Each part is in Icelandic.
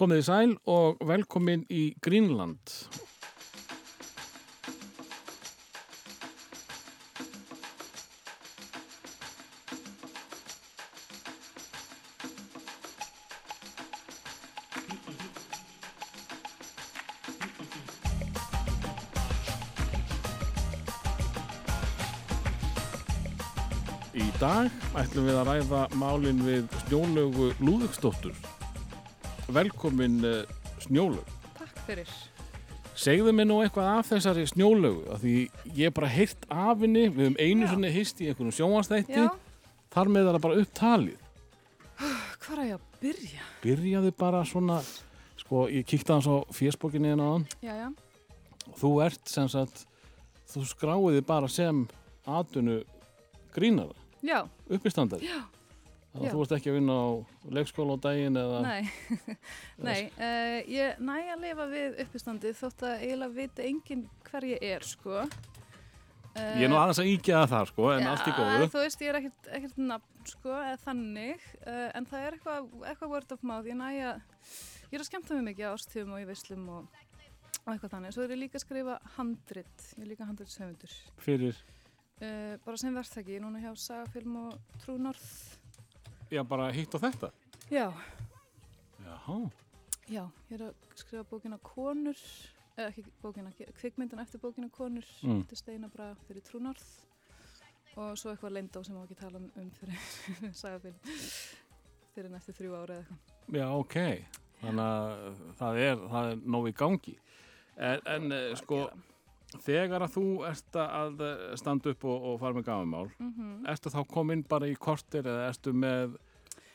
Komið í sæl og velkomin í Greenland. Í dag ætlum við að ræða málin við Snjólaugu Lúðugsdóttur. Velkomin uh, Snjólög. Takk fyrir. Segðu mér nú eitthvað af þessari Snjólaugu, af því ég er bara heyrt af henni, við höfum einu Já. svona hýst í einhvern sjónvastætti, Já, þar með það bara upptalið. hvað er ég að byrja? Byrjaði bara svona, sko, ég kíkti hans á fésbókinni en aðan, Já, já. þú ert sem sagt, þú skráiði bara sem atvinnu grínara, Já, uppistandari. já, Þannig að þú ert ekki að vinna á leikskóla á daginn eða... nei. nei, uh, ég næ að lifa við uppistandi þótt að eiginlega vita enginn hver ég er, sko. Uh, Ég er nú aðeins að íkjaða það, sko, en allt í góðu. Þú veist, ég er ekkert, ekkert nafn, sko, eða þannig, uh, en það er eitthvað, eitthvað word of mouth. Ég næ að, ég er að skemmta mig mikið á ástíðum og í veislum og, og eitthvað þannig. Svo er ég líka að skrifa handrit, ég er líka handritshöfundur. Fyrir, Uh, bara sem verðtæki, er núna hjá Sagafilm og Trúnorð. Já, bara hitt á þetta. Já, Jáhá. já, ég er að skrifa bókina Konur, eða ekki bókina, kvikmyndan eftir bókina Konur, Mm. eftir Steina Braga fyrir Trúnorð og svo eitthvað leyndá sem má ekki tala um, um fyrir Sagafilm fyrir en eftir þrjú ára eða eitthvað. Já, ok. Þannig að það er, það er nóg í gangi. En, en eh, sko, þegar að þú ert að standa upp og, og fara með gafumál, Mm ertu þá komin bara í kortir eða ertu með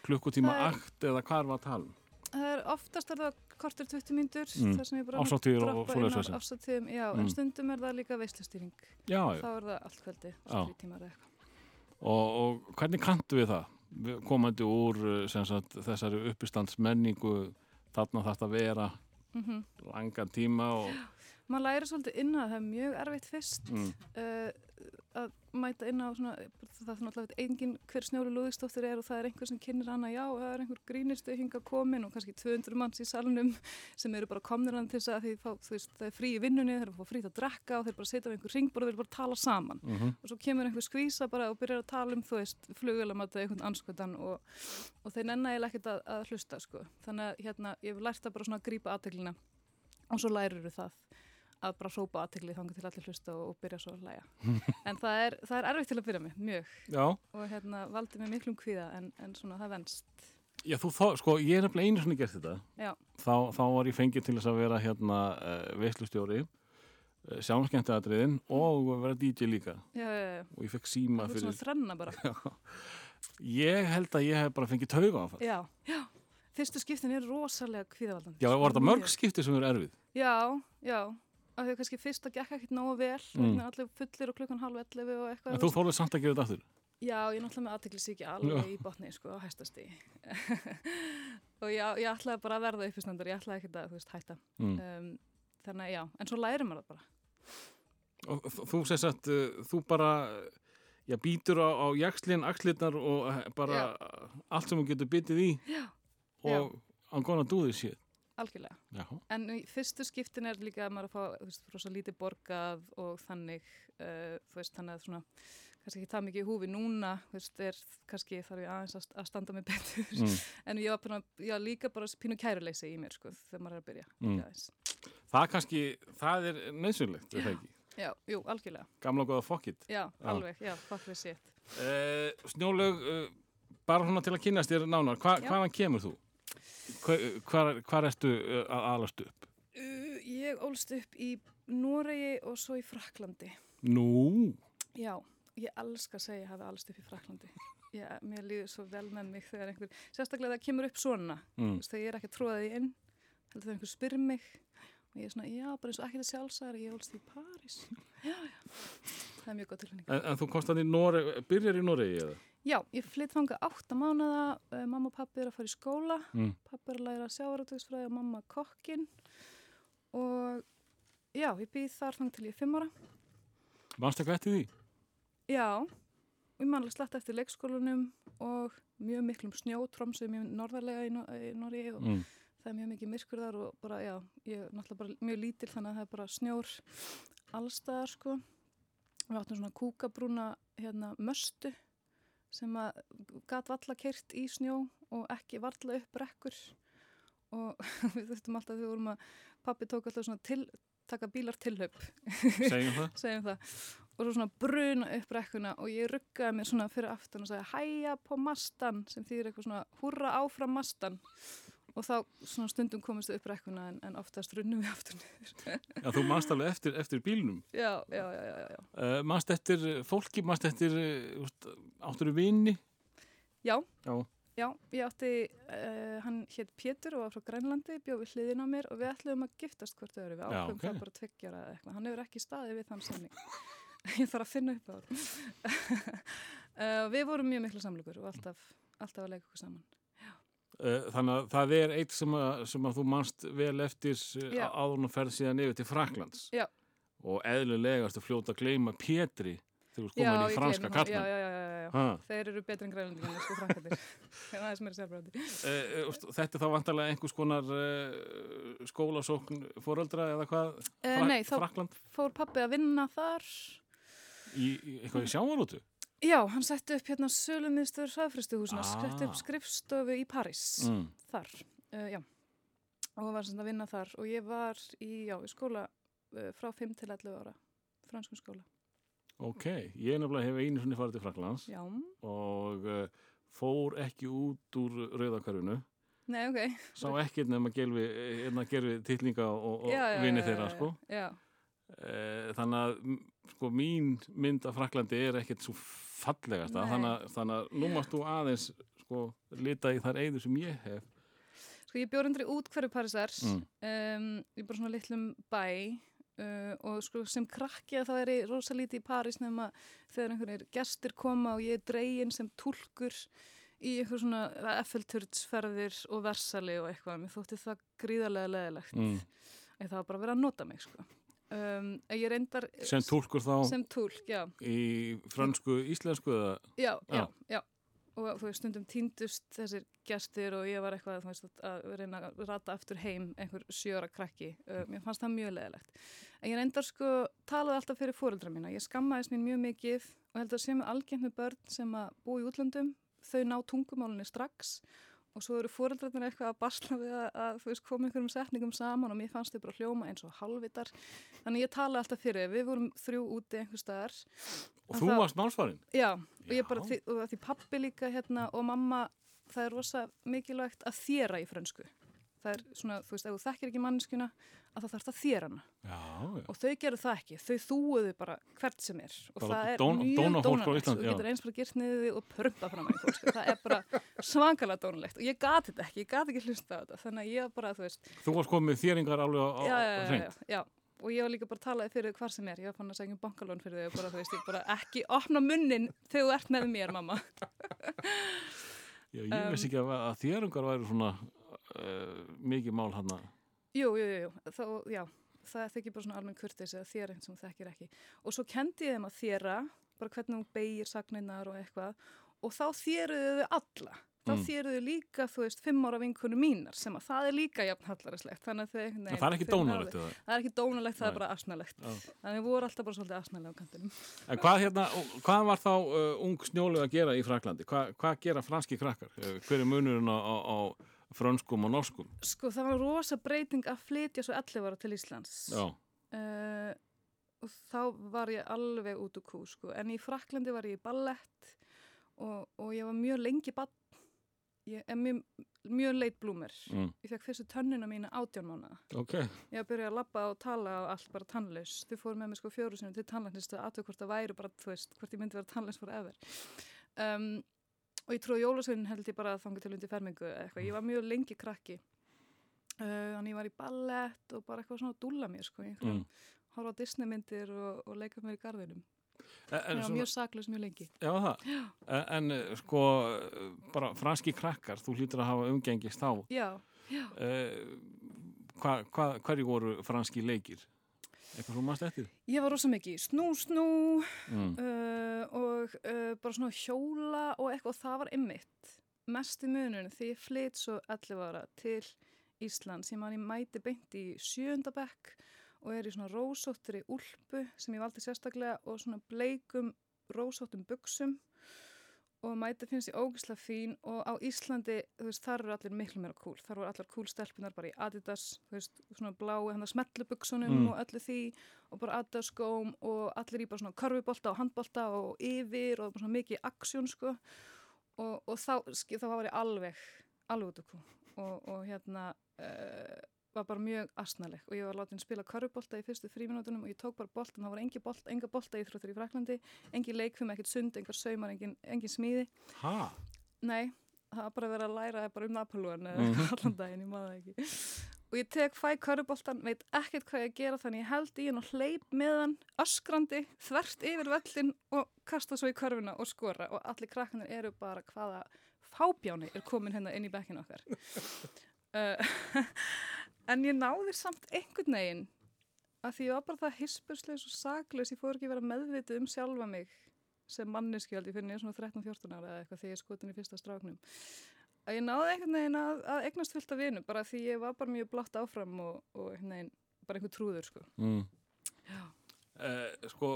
klukkutíma Það er- akt eða hvað var að tala um? Það er oftast er það kortir 20 mínútur, Mm. þar sem ég bara droppa inn á árshátíðum, já, Mm. en stundum er það líka veislustýring, Já, já. þá er það allt eitthvað. Og, og hvernig kanntu við það? Komandi úr eh, sagt, þessari uppistandsmenningu, þarna þarf það að vera Mm langan tíma og... maður læri svolítið inn að það er mjög erfitt fyrst Mm. uh, að mæta inn á svona, það er náttúrulega engin hver snjóru lúðistóttir er og það er einhver sem kynir hana, já, það er einhver grínistu hinga komin og kannski 200 manns í salnum sem eru bara komnir hann til þess að fá, veist, það er frí í vinnunni, þeir eru fá frít að drekka og þeir bara setja á einhver ringbor og þeir bara tala saman Mm og svo kemur einhver skvísa bara og byrjar að tala um, þú veist, flugulamata einhvern anskotan og, og þeir nenna eiginlega ekkert að, að hlusta, sko. Þannig að hérna, ég hef lært að bara hrópa aðtegli þangar til allir hlusta og, og byrja svo að læja. en það er, það er erfitt til að byrja með, mjög. Já, Og hérna valdi mér miklum kvíða en, en svona það venst. já, þú þá, sko, ég er nefnilega einu svona gert þetta. Já, þá, þá var ég fengið til þess að vera hérna uh, veislustjóri uh, sjáumskemmtiðatriðin og vera DJ líka já, og ég fekk síma fyrir svona þrenna bara. ég held að ég hef bara fengið tauga á það Já, já. Fyrstu skiptin er rosalega kvíðavaldandi. já, var þetta mörg skipti sem eru erfið Já, já. Af því að kannski fyrst að gekk ekkert nógu vel, Mm. allir fullir og klukkan halv 11 og eitthvað. en þú þóluð samt að gera þetta aftur Já, ég er náttúrulega með aðteklis ekki alveg í botni, sko, á hæstasti. og já, ég ætlaði bara að verða uppistandar, ég ætlaði ekkert að, þú veist, hætta. mm. Um, þannig að já, en svo lærir maður það bara. og þú sést að uh, þú bara já, býtur á, á jakslinn, axlirnar og uh, bara allt sem þú getur byttið í Já. og I'm gonna do this shit Algjörlega. já, En í fyrstu skiptin er líka að maður að fá, þú veist, rosa lítið borgað og þannig, uh, þú veist, þannig að svona, kannski ekki það mikið í húfi núna, þú veist, er kannski þarf ég aðeins að, að standa mig betur. mm. En ég var bara, ég var líka bara pínu kæruleysi í mér, sko, þegar maður er að byrja. Mm. Það kannski, það er nöðsynlegt, er það ekki Já, jú, algjörlega. gamla góða fokkit Já, Já. alveg, já, fuck við sétt. Uh, Snjólaug, uh, bara svona til að kynast þér nánar, Hva, hvaðan kemur þú? Hva, hvar, hvar ertu uh, að alast upp? Uh, ég ólst upp í Noregi og svo í Fraklandi. Nú, Já, ég elska að segja að ég hafi alst upp í Fraklandi. Já, mér líður svo vel með mig þegar einhver, sérstaklega það kemur upp svona, mm. þegar ég er ekki að tróða því inn, þegar einhver spyr mig og ég er svona, já, bara eins og ekki það sjálfsæðar, ég ólst í París. Já, já, það er mjög góð tilfinning. en, en þú komst þannig í Noreg, byrjar í Noregi eða? Já, ég flytt þanga átta mánuða, uh, mamma og pappi er að fara í skóla, Mm. pappi er að læra sjávarútöksfræði og mamma kokkin og já, ég býð þar þang til ég er fimm ára. Vannst ekki eftir því? Já, ég manlega slett eftir leikskólanum og mjög miklum snjó, trómsum mjög norðarlega í, Nor í Noregi og Mm. það er mjög mikið myrkur þar og bara, já, ég er náttúrulega bara mjög lítil þannig að það er bara snjór allstaðar, sko. Við áttum svona kúkabrúna, hérna, möstu sem að gat valla kert í snjó og ekki valla upp brekkur. Og við þurftum alltaf, við vorum að, pappi tók alltaf svona til, taka bílar tilhaup Segjum það. segjum það. Og svo svona bruna upp brekkuna og ég ruggaði mér svona fyrir aftan og sagði hæja på mastan sem þýðir eitthvað svona húrra áfram mastan og þá svona stundum komist upp brekkuna en, en oftast runnum við aftur niður Já, þú manst alveg eftir, eftir bílnum. já, já, já, já, já, Uh, manst eftir fólki, manst eftir, uh, áttur þú vini? já, Já. já ég átti uh, hann hétt Pétur og var frá Grænlandi bjóð við hliðin á mér og við ætluðum að giftast hvort öðru, við ákveðum ok. það bara tveggjara eða eitthvað, hann hefur ekki staðið við þann samning ég þarf að finna upp á það við vorum mjög mikla samlugur og alltaf, alltaf að leika okkur saman þannig að það er eitt sem að, sem að þú manst vel eftir uh, Já. áður og ferð síðan yfir til Fraklands. Já. Og eðlulegast að fljóta að gleyma Pétri þegar þú komin í franska kallmenn. Já, já, já, já, já. Þeir eru betri en grænlandingar, sko, frankandir. Það er aðeins meira sérfráði. Uh, uh, þetta er þá vantarlega einhvers konar uh, skólasókn fóröldra eða hvað? Uh, nei, þá Frakland fór pappi að vinna þar. í, í eitthvað í sjávarútu? Já, hann setti upp hérna sölumiðstöður hraðfristuhúsina, Ah. ah. setti upp skrifstofu í París, Mm. þar, uh, já. Og var sem að vinna þar og ég var í, já, í skóla uh, frá 5 til 11 ára, franskum skóla. Ok, ég nefnilega hef einu sinni farið til Fraklands Já, og uh, fór ekki út úr rauðakörfunu. nei, ok. Sá ekkert nefn að gerfi, gerfi titlinga og, og já, já, já, þeirra, já, sko. Já, Eh, þannig að sko, mín mynd af Fraklandi er ekkert svo fallegasta þannig að, þannig að nú mást þú aðeins sko, lita í þar eigður sem ég hef Sko ég bjór undir út hverju Parísar, Mm. um, ég bara svona litlum bæ uh, og sko sem krakki að það er rosa lítið í París nema þegar einhvernir gestir koma og ég er dregin sem tulkur í eitthvað svona effelturtsferðir og versali og eitthvað, mér þótti það gríðarlega leðilegt, mm. en það var bara að vera að nota mig sko. Um, reyndar sem tólkur þá sem túlk, já. í fransku, íslensku eða Já, já, Já. Og þú veist, stundum týndust þessir gestir og ég var eitthvað veist, að reyna að rata aftur heim einhver sjöra krakki. Uh, mér fannst það mjög leðilegt. En ég reyndar sko, talaði alltaf fyrir fóreldra mína. Ég skammaðist mín mjög mikið og held að algengt með börn sem að búa í útlöndum. Þau ná tungumálinni strax og svo eru fóreldrarnir eitthvað að basla við að, að þú veist, koma einhverjum setningum saman og mér fannst þau bara hljóma eins og halvitar. Þannig ég talaði alltaf fyrir, við vorum þrjú úti einhver staðar og þú það- varst málsvarinn Já, og ég bara, Já. því, og því pappi líka hérna og mamma, það er rosa mikilvægt að þéra í frönsku. Það er svona, þú veist, ef þú þekkir ekki manneskuna, að það þarf að þéra hana. já, já. Og þau gerðu það ekki, þau þúuðu bara hvert sem er. Og Bara það er dón- mjög dónalegt. Íslandi, Þú getur eins bara girt niður því og prumpa fram að sko. Það er bara svakalega dónalegt. Og ég gati þetta ekki, ég gati ekki hlusta á þetta. Þannig að ég bara, þú veist, þú varst komið þéringar alveg á, á, já, já, já, hreint. Og ég var líka bara að tala fyrir þau hvar sem er. Ég var fann að segja um bankalón fyrir þau og bara, þú veist, ég bara ekki opna munnin þegar þú ert með mér, mamma. já, ég Um, veist ekki að, að þéringar væri svona uh, mikið mál hann Jú, jú, jú, jú. Þá, já, það þykir bara svona almenn kurtis eða þér sem þú þekkir ekki. Og svo kendi ég þeim að þéra, bara hvernig hún beigir sagnirnar og eitthvað, og þá þéruðu þau alla. Þá Mm. þéruðu líka, þú veist, fimm ára vinkunum mínar, sem að það er líka jafn hallarislegt. Þannig að þau veginn... það er ekki dónalegt eða? Það er ekki dónalegt, það Nei. er bara asnalegt. Já. Þannig við vorum alltaf bara svolítið asnalega á kantinum. En hvað, hérna, hvað var þá uh, ung snjólu að gera í Fraklandi? Hva, hvað gera franski krakkar? Uh, hver er munurinn á, á, á frönskum og norskum? Sko, það var rosa breyting að flytja svo 11 ára til Íslands. Já, Uh, og þá var ég alveg út úr kú sko. en í Fraklandi var ég í ballett og, og ég var mjög lengi er mjög, mjög leit blúmer mm. ég fekk fyrstu tönnina mína átján mánuða ok. ég að byrja að labba og tala og allt bara tannlaus þau fóru með mig sko fjóru sinni til tannlæknist og aðtöku hvort það væri bara, þú veist, hvort ég myndi vera tannlaus fyrir efer um, og ég trúi jólasveinin held ég bara að þanga til undir fermingu eitthvað, ég var mjög lengi krakki uh, þannig ég var í ballett og bara eitthvað svona að dúlla mér sko, Mm. horfa á Disney myndir og, og leika mér í garðinum. En, en mjög saklaus mjög lengi. Já, það. En, en eh, sko, eh, bara franski krakkar, þú hlýtur að hafa umgengist þá. Já, já. Uh, hva, hva, hverju voru franski leikir? Eitthvað svo mannst eftir? Ég var rosa mikið snú, snú Mm. uh, og uh, bara svona hjóla og eitthvað og það var ymmit. Mest í munun því ég flytt svo 11 ára til Íslands. Ég man ég mæti beint í sjöundabekk og er í svona rósóttri úlpu sem ég valdi sérstaklega og svona bleikum rósóttum buksum og mæti finnst ég ógislega fín og á Íslandi, þú veist, þar eru allir miklu meira cool. Þar voru allar cool stelpunar bara í Adidas, þú veist, svona blái, hann að smellubuksunum Mm. og öllu því og bara Adidas skóm og allir í bara svona körfubolta og handbolta og yfir og svona mikið aksjón, sko. Og, og þá, þá var ég alveg, alveg út kú og, og hérna uh, var bara mjög asnaleg og ég var látin spila körfubolta í fyrstu fríminútunum og ég tók bara boltan, það var engi bolta, enga bolta íþróttur í Fraklandi, engi leikfum, ekkert sund, engar saumar, engin, engin smíði Ha? Nei, það var bara verið að læra bara um Napolúan eða Mhm. eitthvað allan daginn, ég maður ekki. Og ég tek fæ köruboltan, veit ekkert hvað ég að gera þannig ég held í hann og hleyp með hann öskrandi, þvert yfir völlin og kasta svo í körfuna og skora og allir krakkanir eru bara hvaða fábjáni er komin hérna inn í bekkinu okkar. en ég náði samt einhvern veginn að því ég var bara það hispursleis og sakleis, ég fór ekki vera meðvitið um sjálfa mig sem manneskjöld, ég finn ég svona 13-14 ára eða eitthvað þegar ég skotin í fyrsta stráknum að ég náði einhvern veginn að, að eignast fullt af vinum bara því ég var bara mjög blátt áfram og, og einhvern veginn bara einhver trúður sko. Mm. Já. Eh, sko,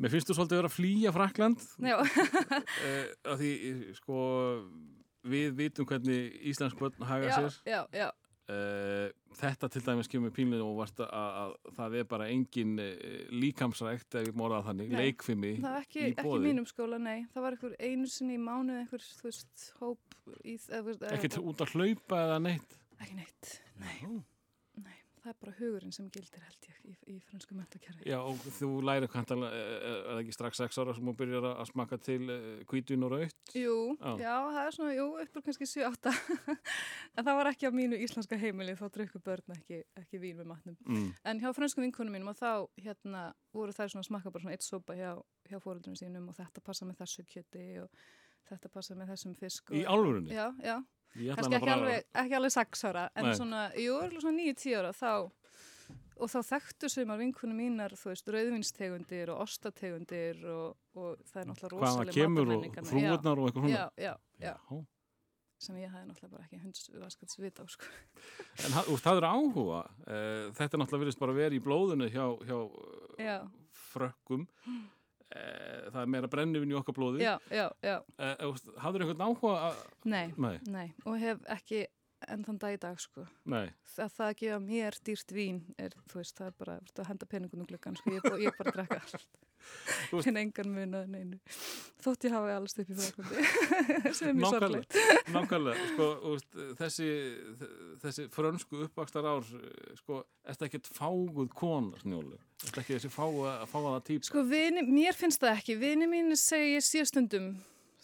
mér finnst þú svolítið að vera að flýja Frakland Já, eh, að því, sko, við vitum hvernig Íslensk börn haga já, sér. já, já, Eh, þetta til dæmis kemur pínlega og varst að, að það er bara engin eh, líkamsrækt ef ég morða þannig, Nei, leikfimi það var ekki, í ekki mínum skóla, nei það var einhver einu sinni í mánuð einhver, þú veist, hóp í, Ekki eða- út að hlaupa eða neitt. ekki neitt, nei, Já. Það er bara hugurinn sem gildir held ég í, í fransku mentakerfi Já, og þú læri kantal, er það ekki strax sex ára sem þú byrjar að smaka til kvítun og raut? Jú, Já. já. það er svona, jú, uppur kannski 7-8 en það var ekki á mínu íslenska heimili þá drukku börn ekki, ekki vín með matnum Mm. En hjá frönskum vinkunum mínum og þá hérna voru þær svona að smakka bara svona eitt sopa hjá, hjá fóruldunum sínum og þetta passa með þessu kjöti og þetta passa með þessum fisk. Og, Í alvörunni? Já, já. Kannski ekki alveg, ekki alveg sex ára en Nei. svona, jú, svona níu, tíu ára þá og þá þekktu sumar vinkunum mínar, þú veist, rauðvinstegundir og ostategundir og, og það er náttúrulega rosalega kemur og frúurnar og eitthvað svona? já, já, Já. sem ég hafði náttúrulega bara ekki hunds vaskats vita á, sko. En það er áhuga. Eh, þetta er náttúrulega virðist bara vera í blóðinu hjá, hjá eh, frökkum. Eh, það er meira brennivinn í okkar blóði. já, já, já, hafður einhvern áhuga að... nei, Nei, nei, og hef ekki enn þann dag í dag, sko. nei. það, það að gefa mér dýrt vín er, veist, það er bara að henda peningunum gluggan, sko, ég, ég bara drekka allt en engan mun að neinu þótt ég hafi alls upp í frækundi sem er mjög Nákvæmlega. sko, úst, þessi, þessi frönsku uppvakstar ár, sko, er þetta ekkert fáguð kona, snjólu? Er þetta ekki þessi fága, fágaða típ? sko, vini, mér finnst það ekki vini mín segir ég sé stundum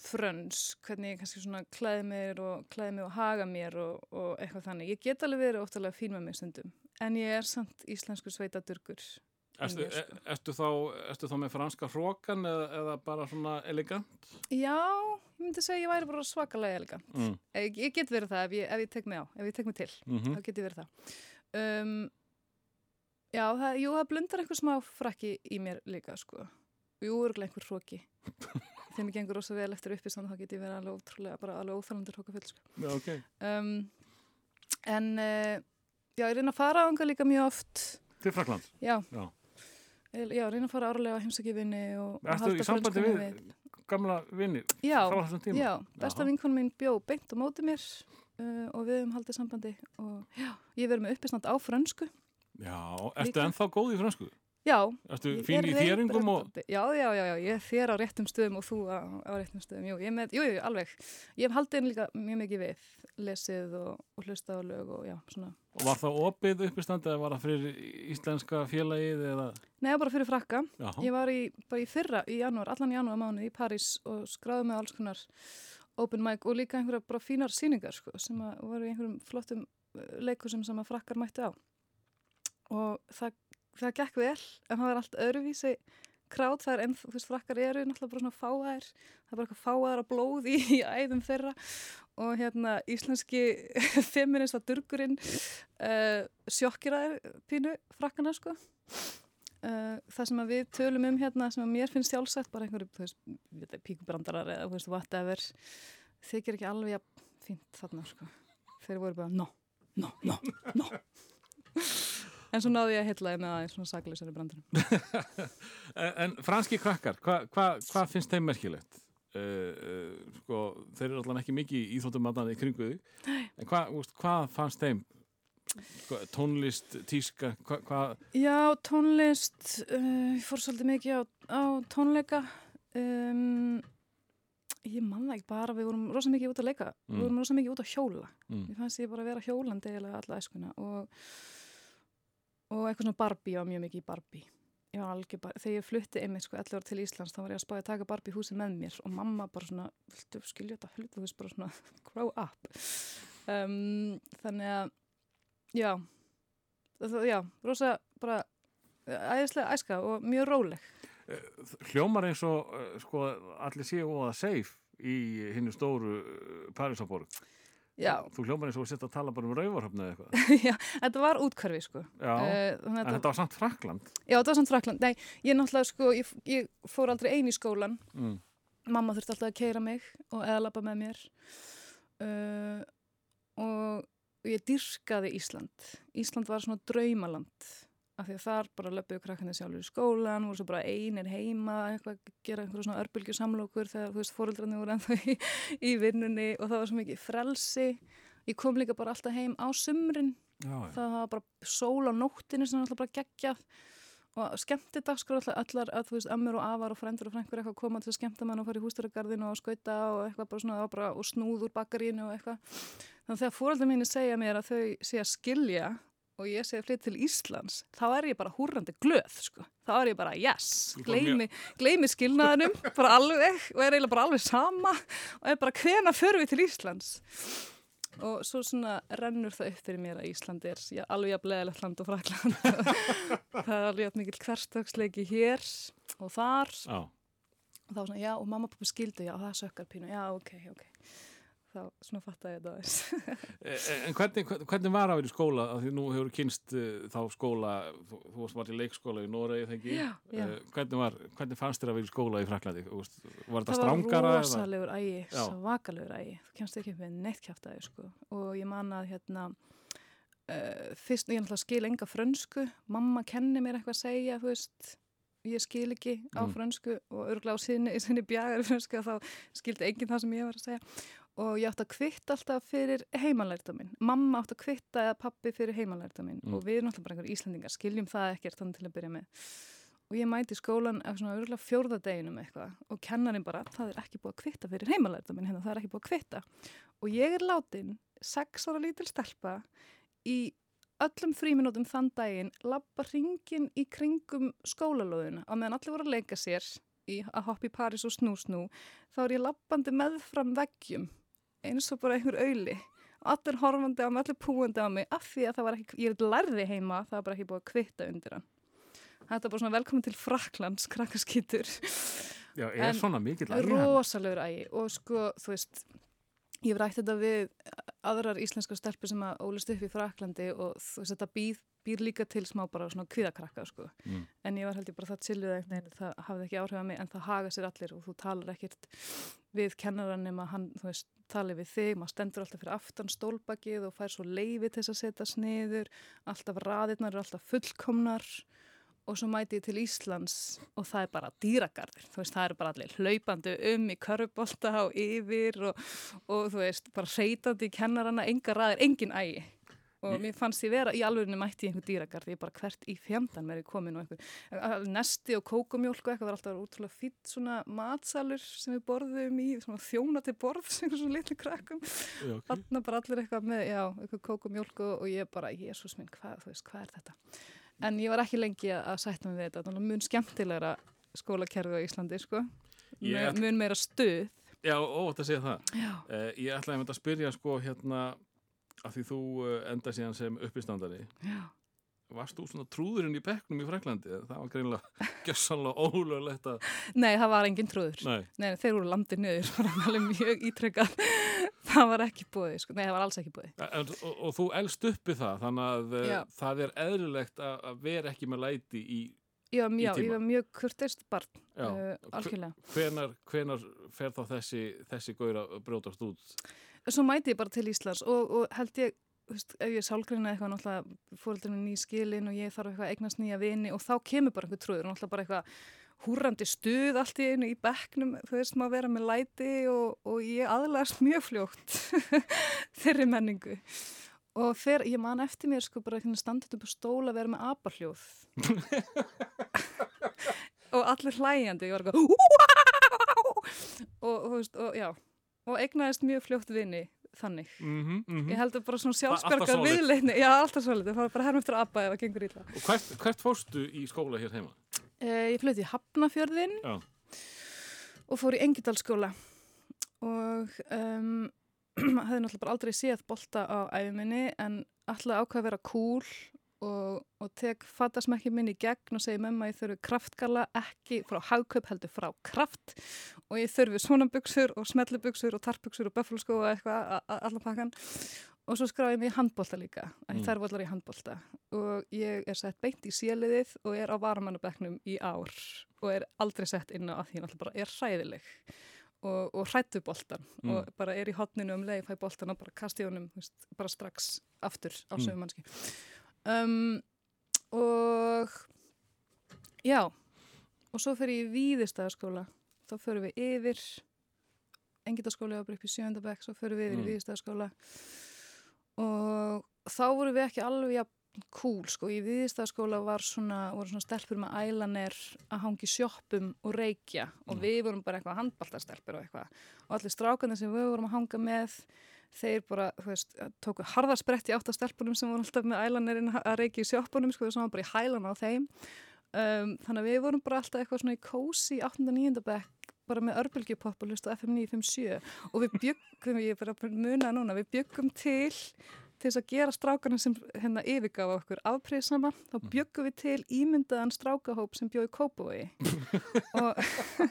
fröns, hvernig ég kannski svona klæði mér og klæði mig og haga mér og, og eitthvað þannig, ég get alveg verið óttalega fín með mig stundum, en ég er samt íslensku sveitadurgur Mér, sko. e- ertu, þá, ertu þá með franska hrókan eða, eða bara svona elegant? já, ég myndi segja ég væri bara svakalega elegant Mm. ég, ég get verið það ef ég, ef ég tek mig á, ef ég tek mig til Mm þá get ég verið það um, já, það, jú, það blundar einhver smá frakki í mér líka sko. jú, örgulega einhver hróki þegar mér gengur rosa vel eftir uppistand þá get ég verið alveg ótrúlega, bara alveg óþalandur hrókafull sko. Já, ok. um, en uh, já, ég reyna að fara ánga líka mjög oft Til Frakland? já, Já. Já, reyna að fara árlega heimsækjuvinni og, og sambandi frönskunni við gamla vinni frá þessum tíma? Já, besta vinkonu mín bjó beint á móti mér uh, og við höfum haldið sambandi og já, ég verið með uppistand á frönsku. Já, ertu ennþá góð í fransku? Já. Ertu ég fín í þéringum og... Já, já, já, já, ég þér á réttum stöðum og þú á, á réttum stöðum. Jú, ég með, jú, jú, alveg. Ég hef haldið líka mjög mikið við, lesið og, og hlustað á lög og já, svona. Og var það opið uppistandi eða var það fyrir íslenska félagið eða... Nei, bara fyrir frakka. Já, Ég var í, bara í fyrra, í janúar, allan janúar mánuð í París og skráði með alls konar open mic og líka einhverja bara fínar síningar sko, sem að voru í einhverjum flottum eh, leikusum sem að frakkar mættu á. Og það, það gekk vel, en það var allt öðruvísi krát, það er enn, þú veist, frakkar eru náttúrulega bara svona fáæðir, það er bara eitthvað fáæðar að blóð í, í æðum þeirra og hérna íslenski feminista durgurinn uh, sjokkiraðir pínu frakkana sko. Uh, það sem að við tölum um hérna sem að mér finnst sjálfsagt bara einhverju, þú veist, píkubrandarar eða þú veist, whatever þykir ekki alveg jafn fínt þarna, sko þeir voru bara, no, no, no, no. En svo náði ég að hitlaði með aðeins svona saglisari brandurum. En, en franski krakkar, hvað hva, hva finnst þeim merkilegt? Uh, uh, sko, þeir eru alltaf ekki mikið íþóttumatnaði kringu þig, en hvað hva fannst þeim? Hva, tónlist, tíska, hvað? Hva? Já, tónlist, uh, ég fór svolítið mikið á, á tónleika. Um, ég manna ekki bara, við vorum rosa mikið út að leika, mm. við vorum rosa mikið út að hjóla. Mm. Ég fannst ég bara að vera hjólandi eða alla æskuna og, og eitthvað svona Barbie, ég var mjög mikið í Barbie. Ég var algjör bara, þegar ég flutti einmitt sko 11 ára til Íslands þá var ég að spája að taka Barbie húsi með mér og mamma bara svona, viltu skilja þetta hlut, þú veist bara svona, grow up. Um, þannig að, já, það, já, rosa bara æðislega æska og mjög róleg. Hljómar eins og, sko, allir séu og að seif í hinnu stóru Parísaborg. Já. Þú hljómar eins og sett að tala bara um rauvarhafna eða eitthvað. Já, þetta var útkvarfi sko. Já, uh, en þetta, þetta var samt Frakland. Já, þetta var samt Frakland. Nei, ég náttúrulega sko, ég, ég fór aldrei eini í skólan. Mm. Mamma þurfti alltaf að keira mig og eða lappa með mér. Uh, og ég dyrkaði Ísland. Ísland var svona draumaland af því að þar bara löpuðu krakkandi sjálfur í skólan, voru svo bara einir heima eitthvað, gera einhverju svona örbylgju samlokur þegar þú veist fóröldrarnir voru ennþá í, í vinnunni og það var svo mikið frelsi. Ég kom líka bara alltaf heim á sumrin. Já, það var bara sól á nóttinu sem alltaf bara geggjað og skemmti dagskur allar, að þú veist ammur og afar og frendur og frengur eitthvað koma til að skemmta mann og fara í hústuragarðinu og skauta og eitthvað bara svona bara, og snúð úr bakarínu og eitthvað. Þannig að þegar fóröldar mín segja mér að þau sé að skilja og ég segi að flytja til Íslands þá er ég bara húrandi glöð sko. þá er ég bara yes, gleymi, gleymi skilnaðinum, bara alveg og er eiginlega bara alveg sama og er bara hvena förum við til Íslands og svo svona rennur það upp fyrir mér að Íslandi er já, alveg að bleðilegt land og frakland það er alveg mikil hverstagsleiki hér og þar já. og þá svona já og mamma og pappa skildu já það sökkar pínu, já ok, ok þá svona fatta ég þetta aðeins. en hvernig, hvernig var það að í skóla? Að því nú hefur kynst uh, þá skóla, þú, þú varst í leikskóla í Noregi, þengi. Já, já. Uh, hvernig, var, hvernig fannst þér að vera í skóla í Fraklandi? Var þetta strángara? Það var rosalegur ægi, svakalegur ægi. Þú kemst ekki með neitt kæft aðeins, sko. Og ég man að hérna, uh, fyrst, ég ætla að skilja enga frönsku, mamma kenni mér eitthvað að segja, þú veist, ég skil ekki á mm. frönsku og örgulega á sinni, sinni bjagar frönsku og þá skildi enginn það sem ég var að segja og ég átti að kvitta alltaf fyrir heimalærta minn. Mamma átti að kvitta eða pappi fyrir heimalærta minn mm. og við erum alltaf bara einhverjum íslendingar, skiljum það ekkert þannig til að byrja með. Og ég mæti skólan af svona örgulega fjórðadeginum eitthvað og kennarinn bara, það er ekki búið að kvitta fyrir heimalærta minn, hérna það er ekki búið að kvitta. Og ég er látin, sex ára lítil stelpa, í öllum fríminútum þann daginn, lappa ringin í kringum skólalóðuna og meðan allir voru að leika sér í að hoppa í Paris og snú snú, þá er ég lappandi meðfram veggjum eins og bara einhver auðli allir horfandi á mig, allir púandi á mig af því að það var ekki, ég lærði heima það var bara ekki búið að kvitta undir hann. Þetta er bara svona velkomin til Fraklands krakkaskýtur Já, er en svona mikið læri hann? Rósalegur ægi og sko, þú veist ég hef rætt þetta við aðrar íslenska stelpur sem að ólist upp í Fraklandi og þú veist þetta býð býr líka til smá bara svona kviðakrakka sko. mm. en ég var held ég bara það chilluð eitthvað það hafði ekki áhrif að mig en það haga sér allir og þú talar ekkert við kennaran nema hann, þú veist, tali við þig maður stendur alltaf fyrir aftan stólbakið og fær svo leiði til þess að setja sniður alltaf raðirnar eru alltaf fullkomnar og svo mæti ég til Íslands og það er bara dýragarðir, þú veist, það eru bara allir hlaupandi um í körubólta og yfir og, og þú veist, bara reytandi í kennarana, enga raðir, engin ægi og mér fannst ég vera í alvegurinu mætti í einhver dýragarð, ég bara hvert í fjandan mér er komin og einhver nesti og kókumjólk og eitthvað var alltaf útrúlega fýtt svona matsalur sem við borðum í svona þjóna til borð sem svona litli krakkum okay. alltaf bara allir eitthvað með, já, eitthvað kókumjólk og, ég bara, jésús minn, hvað, veist, hvað er þetta en ég var ekki lengi að sætta mig við þetta, mun skemmtilegra skólakerfi á Íslandi, sko yeah. mun meira stuð Já, ótt að segja það. Uh, ég ætlaði að spyrja sko hérna af því þú eh, enda síðan sem uppistandari Já. varst þú svona trúðurinn í bekknum í Fraklandi það var greinlega gjössanlega ólöglegt að Nei, það var engin trúður Nei. Nei, þeir voru landið niður það var alveg mjög ítrykkað það var ekki búið, sko. Nei, það var alls ekki búið en, og, og þú elst uppi það þannig að eh, Já. það er eðlilegt að vera ekki með læti í Já, já ég var mjög kurtist barn uh, algjörlega hvenar, hvenar fer þá þessi þessi góður að brjótast út? Svo mæti ég bara til Íslands og, og held ég veist, ef ég sálgrinna eitthvað náttúrulega fóröldurinn ný skilin og ég þarf eitthvað að eignast nýja vini og þá kemur bara einhver trúður náttúrulega bara eitthvað húrandi stuð allt í einu í bekknum, þú veist, maður vera með læti og, og ég aðlæðast mjög fljótt þeirri menningu. Og fer, ég man eftir mér sko bara standið upp á stóla að vera með abarhljóð og allir hlæjandi ég var eitthvað og, og, og já og egnaðist mjög fljótt vini þannig mm -hmm, mm -hmm. ég held að bara svona sjálfsbergar viðleitni já alltaf svolítið, það var bara herm eftir að abba ef það gengur ítla og hvert, hvert fórstu í skóla hér heima? Eh, ég flutti í Hafnafjörðin já. og fór í Engidalskóla og um, hafði náttúrulega bara aldrei séð bolta á æfuminni en alltaf ákvað að vera cool og, og tek fatasmekki minn í gegn og segi memma ég þurfi kraftgala ekki frá hagkaup heldur frá kraft og ég þurfi svona buksur og smellubuksur og tarpuksur og böffelskó og eitthvað allan pakkan og svo skráði ég mig í handbólta líka mm. þær vollar í handbólta og ég er sett beint í síliðið og er á varamannabeknum í ár og er aldrei sett inn á að því náttúrulega bara er hræðileg og, og hrættu bóltan mm. og bara er í hodninu um leið fæ bóltan og bara kasti honum veist, bara strax aftur á mm. sögumannski um, og já og svo fyrir ég í Víðistæðaskóla þá fyrir við yfir Engildaskóli á upp í sjöndabæk svo fyrir við yfir mm. í Víðistæðaskóla og þá voru við ekki alveg ja, cool sko, í Víðistæðaskóla var svona, voru svona stelpur með ælanir að hangi sjóppum og reykja. Og mm. við vorum bara eitthvað handbaltastelpur og eitthvað. Og allir strákarnir sem við vorum að hanga með þeir bara, þú veist, tóku harðarsprett í áttastelpunum sem voru alltaf með ælanirinn að reiki í sjópunum, sko, þess að bara í hælan á þeim um, þannig að við vorum bara alltaf eitthvað svona í kósi 8. og 9. bekk bara með örbulgjupopp og hlusta FM 957 og við byggum, ég er bara að muna núna, við byggum til til þess að gera strákarna sem hérna yfirgafa okkur afpríðsama, þá mm. byggum við til ímyndaðan strákahóp sem bjóði kópói og,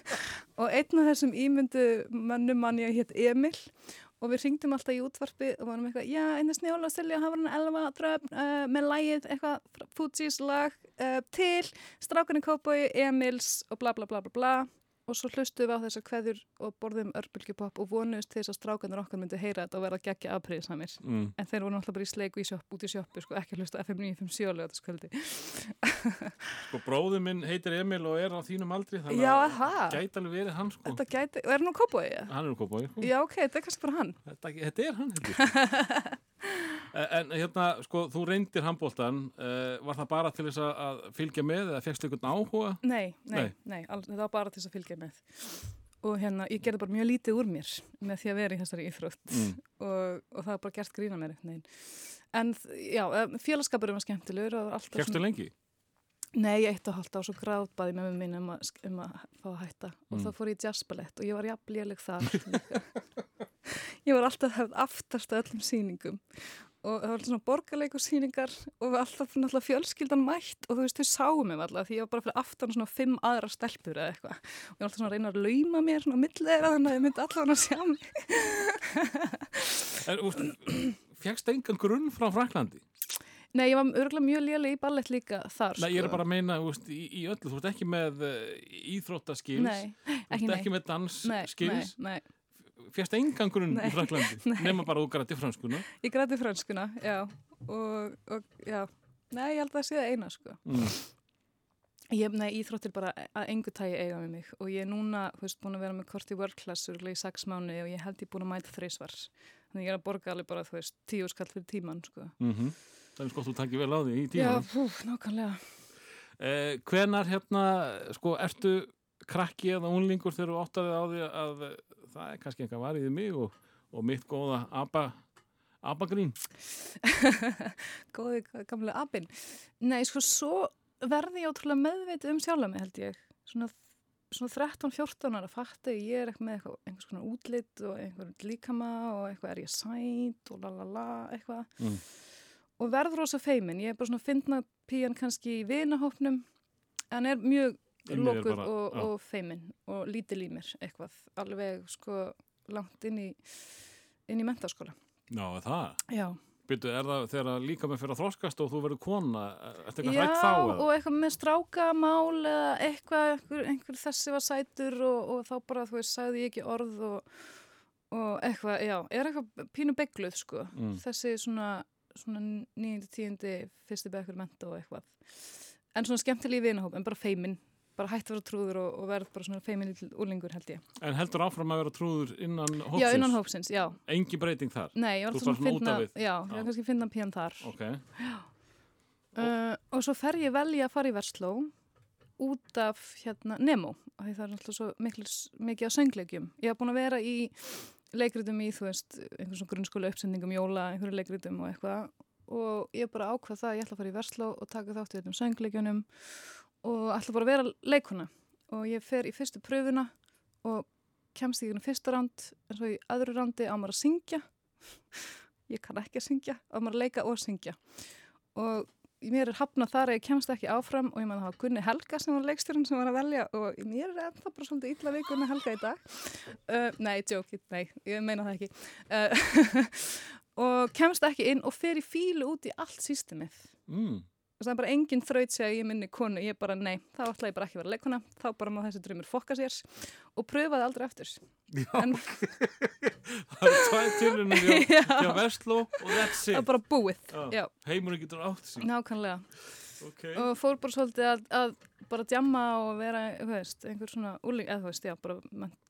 og einn af þessum ímyndu mannum mann ég hétt Emil og við ringdum alltaf í útvarpi og varum eitthvað, já, einnig snjóla og Silja hafa hann elva dröfn uh, með lægið eitthvað, Fugees lag uh, til, strákunni Kópoi, Emils og bla bla bla bla bla og svo hlustuðum við á þessar kveður og borðum örbylgjupopp og vonuðist þess að strákanir okkar myndi heyra þetta og vera geggja aðpriðið samir mm. en þeir voru náttúrulega bara í sleiku í sjöpp út í sjöppu sko, ekki hlusta FM 957 á þessu kvöldi Sko bróðu minn heitir Emil og er á þínum aldri þannig Já, að gæti alveg verið hann sko. gæti, og er hann á Kópói? Hann er á Kópói sko. Já ok, þetta er kannski bara hann Þetta, þetta er hann En hérna, sko, þú reyndir handbóltan, uh, var það bara til þess að fylgja með eða fegst einhvern áhuga? Nei, nei, nei, nei það var bara til þess að fylgja með og hérna, ég gerði bara mjög lítið úr mér með því að vera í þessari íþrótt mm. og, og það var bara gert grína mér eitthvað en já, eh, félagskapurum var skemmtilegur svo... lengi? Nei, ég eitt og halvt á svo gráðbaði með minn um, um að fá að hætta mm. og þá fór ég jazzballett og ég var jafnléleg þar ég var alltaf aftast að öllum síningum og það var svona borgarleikursýningar og alltaf náttúrulega fjölskyldan mætt og þú veist, þau sáum mig alltaf því ég var bara fyrir aftan svona fimm aðra stelpur eða eitthvað. Og ég var alltaf svona að reyna að lauma mér svona millegra þannig að ég myndi alltaf hann að sjá mig. En fjagst engan grunn frá Fraklandi? Nei, ég var örgulega mjög léli í ballett líka þar Nei, ég er sko. bara að meina úst, í, í öllu, þú ert ekki með uh, íþróttaskils þú ert ekki með dansskils Fjast engangrunn í Fraklandi nema bara þú græti franskuna. Ég græti franskuna, já. Og, og já, nei ég held að það sé það eina sko. Mm. ég, nei, íþróttir bara að engu tægi eiga með mig. Og ég er núna, þú veist, búin að vera með kort í world class úrlega í sex mánu og ég held ég búin að mæta þreysvar þannig ég er að borga alveg bara, þú veist, tíu skall fyrir tíman sko. Mm -hmm. það er sko þú takkir vel á því í tíman já, pú, nákvæmlega. Eh, hvenar hérna, sko, ertu krakki eða unlingur þegar þú óttaði á því að það er kannski eitthvað varðið mig og, og mitt góða aba, abagrín Góði gamlega abin Nei, sko, svo verði ég ótrúlega meðveit um sjálf mig held ég. Svona, svona 13-14 ára fatti ég er eitthvað með eitthvað, einhvers konar útlitt og einhver líkama og eitthvað er ég sænt og lalala eitthvað. Mm. og verður ósa feimin ég er bara svona að finna píjan kannski í vinahópnum en er mjög lokuð bara, og, og feiminn og lítil í mér eitthvað alveg sko langt inn í inn í mentaskóla Já, það? Já Byrju, er það þegar líka með fyrir að þróskast og þú verður kona, eftir eitthvað hrætt þá? Já, og eitthvað með strákamál eða eitthvað, einhver, einhver þessi var sætur og, og þá bara, þú veist, sagði ég ekki orð og, og eitthvað, já, er eitthvað pínu begluð, sko, mm. þessi svona svona nýjandi, tíundi, fyrsti bekkur menta og eitthvað. En svona skemmtilegi vinahóp, en bara feimin, bara hætti að vera trúður og, og verð bara svona feimin lítil úrlingur held ég. En heldur áfram að vera trúður innan hópsins? Já, innan hópsins, já. Engi breyting þar? Nei, ég var alltaf svona að finna, já, ég Já. var kannski að finna píðan þar. Ok, Uh, og svo fer ég velja að fara í Versló út af hérna Nemo og því það er alltaf svo mikil, mikið á söngleikjum. Ég haf búin að vera í leikritum í, þú veist, einhvern svona grunnskóla uppsendingum, jóla, einhverju leikritum og eitthvað og ég bara ákvað það að ég ætla að fara í Versló og taka þátt í þetta söngleikjunum og ætla bara að vera leikuna og ég fer í fyrstu pröfuna og kemst í fyrsta ránd en svo í öðru rándi á maður að syngja. Ég kann ekki að syngja á maður að leika og syngja. Og mér er hafnað þar að ég kemst ekki áfram og ég meðan það var Gunni Helga sem var leikstjórun sem var að velja og mér er ennþá bara svolítið illa við Gunni Helga í dag. Uh, nei, joke, nei, ég meina það ekki. Uh, og kemst ekki inn og fer í fílu út í allt sístumið mm. Það er bara engin þraut segja ég minni konu, ég bara nei, þá ætla ég bara ekki að vera leikona þá bara má þessi drömmur fokka sér. Og pröfaði aldrei eftir Já, En- það eru tvæ tilunum hjá, Já. hjá Vestló og that's það it er bara búið, Já. Heimurinn getur átt sín nákvæmlega. Okay. og fór bara svolítið að, að bara djamma og vera, veist, einhver svona úling, eða þú veist, já, bara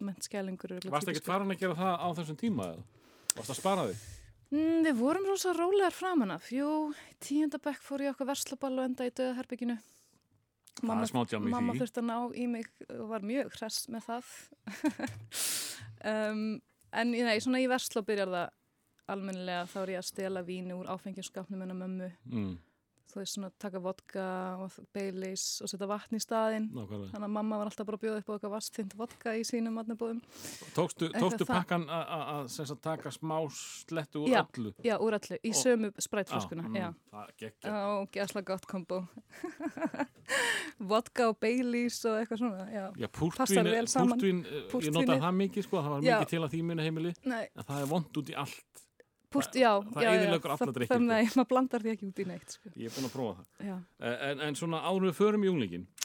ment skælingur Varst ekki farin að gera það á þessum tíma eða? Varst að spara þig? Mm, Við vorum rosa rólegar framan af. Jú, tíundabekk fór ég okkur verslaball og enda í döðaherbygginu er mamma því. þurfti að ná í mig og var mjög hress með það. Um, En nei, svona í versla byrjar það almennilega. Þá er ég að stela víni úr áfengjumskapnum hennar mömmu. Mm. Þú veist svona taka vodka og beilis og setja vatn í staðinn Nákvæmlega. Þannig að mamma var alltaf bara að bjóða upp á eitthvað vastþynd vodka í sínum matnabóðum. Tókstu, tókstu pakkan að- taka smá slettu úr Já. öllu? Já, úr allu, í Og- sömu sprætflöskuna. mm, Það geggja. já, gæsla gott kombo. vodka og beilis og eitthvað svona, já. Já, púrtvín, púrtvín, eh, ég notaði það mikið sko, það var Já. mikið til að því muni heimili, Nei, en það er vond út í allt. Púrt, já, það já, Það- drykki, það- sko. Nei, maður blandar því ekki út í neitt, sko. Ég er búin að prófa það. Eh, En, en svona áður við förum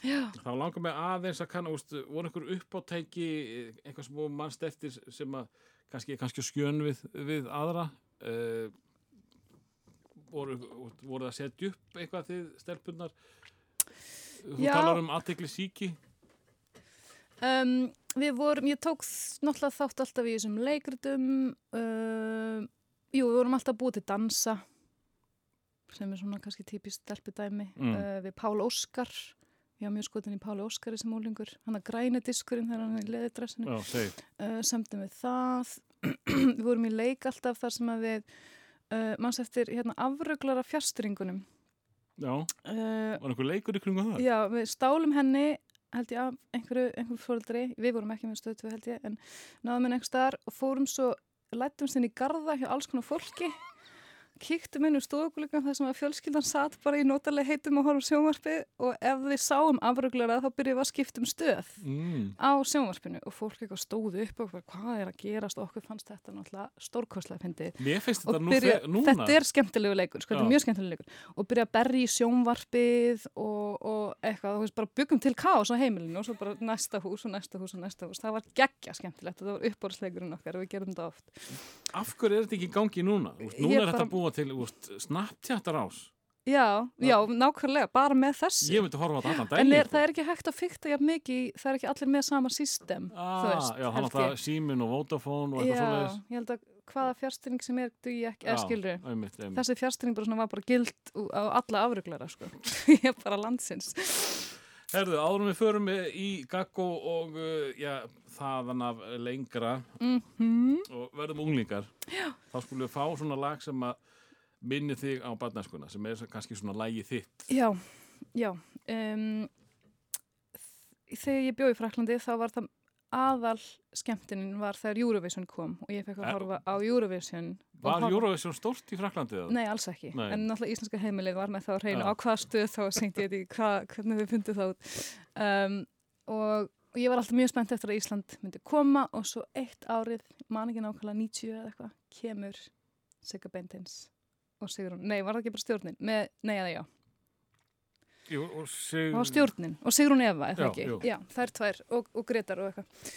Já, þá langar mig aðeins að kanna, úst, voru einhver uppátæki, eitthvað sem voru mannst eftir sem að kannski, kannski skjön við, við aðra, uh, voru, voru að setja upp eitthvað þið stelpunnar? Þú Já. talar um aðtekli síki. um, við vorum, ég tók náttúrulega þátt alltaf í þessum leikritum. Um, jú, við vorum alltaf búið til dansa, sem er svona kannski típist stelpudæmi. Mm. Uh, við Pál Óskar, ég var mjög skotin í Páli Óskari sem úlingur. Hann að græni diskurinn þegar hann er í leðidressinu. Uh, semdum við það við vorum í leik alltaf þar sem að við uh, manns eftir hérna afröglara fjárstringunum Já, var einhver leikur í kringum það? já, við stálum henni held ég af einhverju, einhverju fóreldri við vorum ekki með stöðtöð held ég en náðum henni einhver staðar og fórum svo lættumst inn í garða hjá alls konar fólki kíktum inn úr stofuglugum þar sem að fjölskyldan satt bara í notalega heitum og horfum sjónvarpi og ef við sáum afröglara þá byrjuðum við að skipta um stöð Mm. á sjónvarpinu og fólk eitthvað stóðu upp og bara, hvað er að gerast? Og okkur fannst þetta náttúrulega stórkostlega fyndið. Og þetta nú byrja, þetta er skemmtilegu leikur sko, er mjög skemmtilegu leikur. Og byrja að berja í sjónvarpið og, og eitthvað, þú veist, bara byggum til kaos á heimilinu og svo bara næsta hús og næsta hús og næsta hús, það var geggja skemmtilegt og það var uppbórsleikurinn okkar og við gerum þetta oft. Af hverju er þetta ekki í gangi núna? Núna er þetta bara- búa til úst, Snapchatar ás. já, já, nákvæmlega, bara með þessi Ég myndi horfa á þetta allan en daginn. er, það er ekki hægt að fykta jafn mikið, það er ekki allir með sama system, ah, já, hann ég. símin og Vodafone og eitthvað Já, svoleiðis. ég held að hvaða fjárstyrning sem er ekki, eða skilur einmitt, einmitt. þessi fjárstyrning bara var bara gild á alla afruglara sko ég er bara landsins Herðu, áðurum við förum í Gaggo og uh, já, þaðan af lengra mm og verðum unglingar. Já. Þá skulum við fá svona lag sem að minni þig á barnæskuna, sem er kannski svona lagi þitt. já, já um, þegar ég bjóð í Fraklandi þá var það aðal skemmtinin var þegar Eurovision kom og ég fekk að horfa á Eurovision Var Eurovision stórt í Fraklandi? Nei, alls ekki, Nei. en náttúrulega íslenska heimilið var með það á hreinu Já. á hvað stöð þá seint ég þetta hva, hvernig við fundum út um, og, og ég var alltaf mjög spennt eftir að Ísland myndi koma og svo eitt árið, man ekki nákvæmlega 90 eða eitthvað, kemur Sigga Bentins og Sigrun, nei, var það ekki bara stjórnin, með, nei eða já. Jú, og sig... það var stjórnin. Og Sigrun Eva, er það Já, ekki? jú. já, þær tvær og, og Gretar og eitthvað.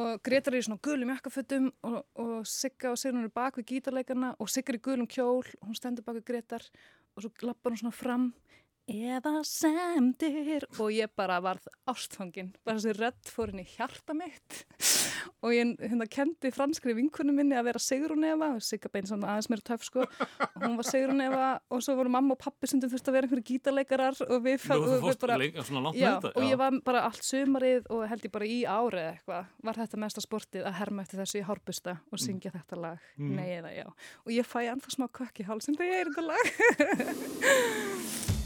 Og Gretar er í svona gulum jakkafötum og, og Sigga og Sigrun eru bak við gítarleikarna og Sigga er í gulum kjól og hún stendur bak við Gretar og svo lappar hún svona fram. Eða semdir og ég bara varð ástfangin. Bara þessi rödd fór í hjarta mitt og ég hérna kendi franskri vinkunum minni að vera Sigrun Eva Sigga bein svona aðeins meira töf sko. Og hún var Sigrun Eva og svo voru mamma og pappi sem þurfti að vera einhverju gítarleikarar og við, þú og ég var bara allt sumarið og held ég bara í árið eitthvað var þetta mesta sportið að herma eftir þessu í hárbusta og syngja þetta lag, Mm. nei eða já. Og ég fæ ennþá smá kökk í hálsinn þegar ég er þetta lag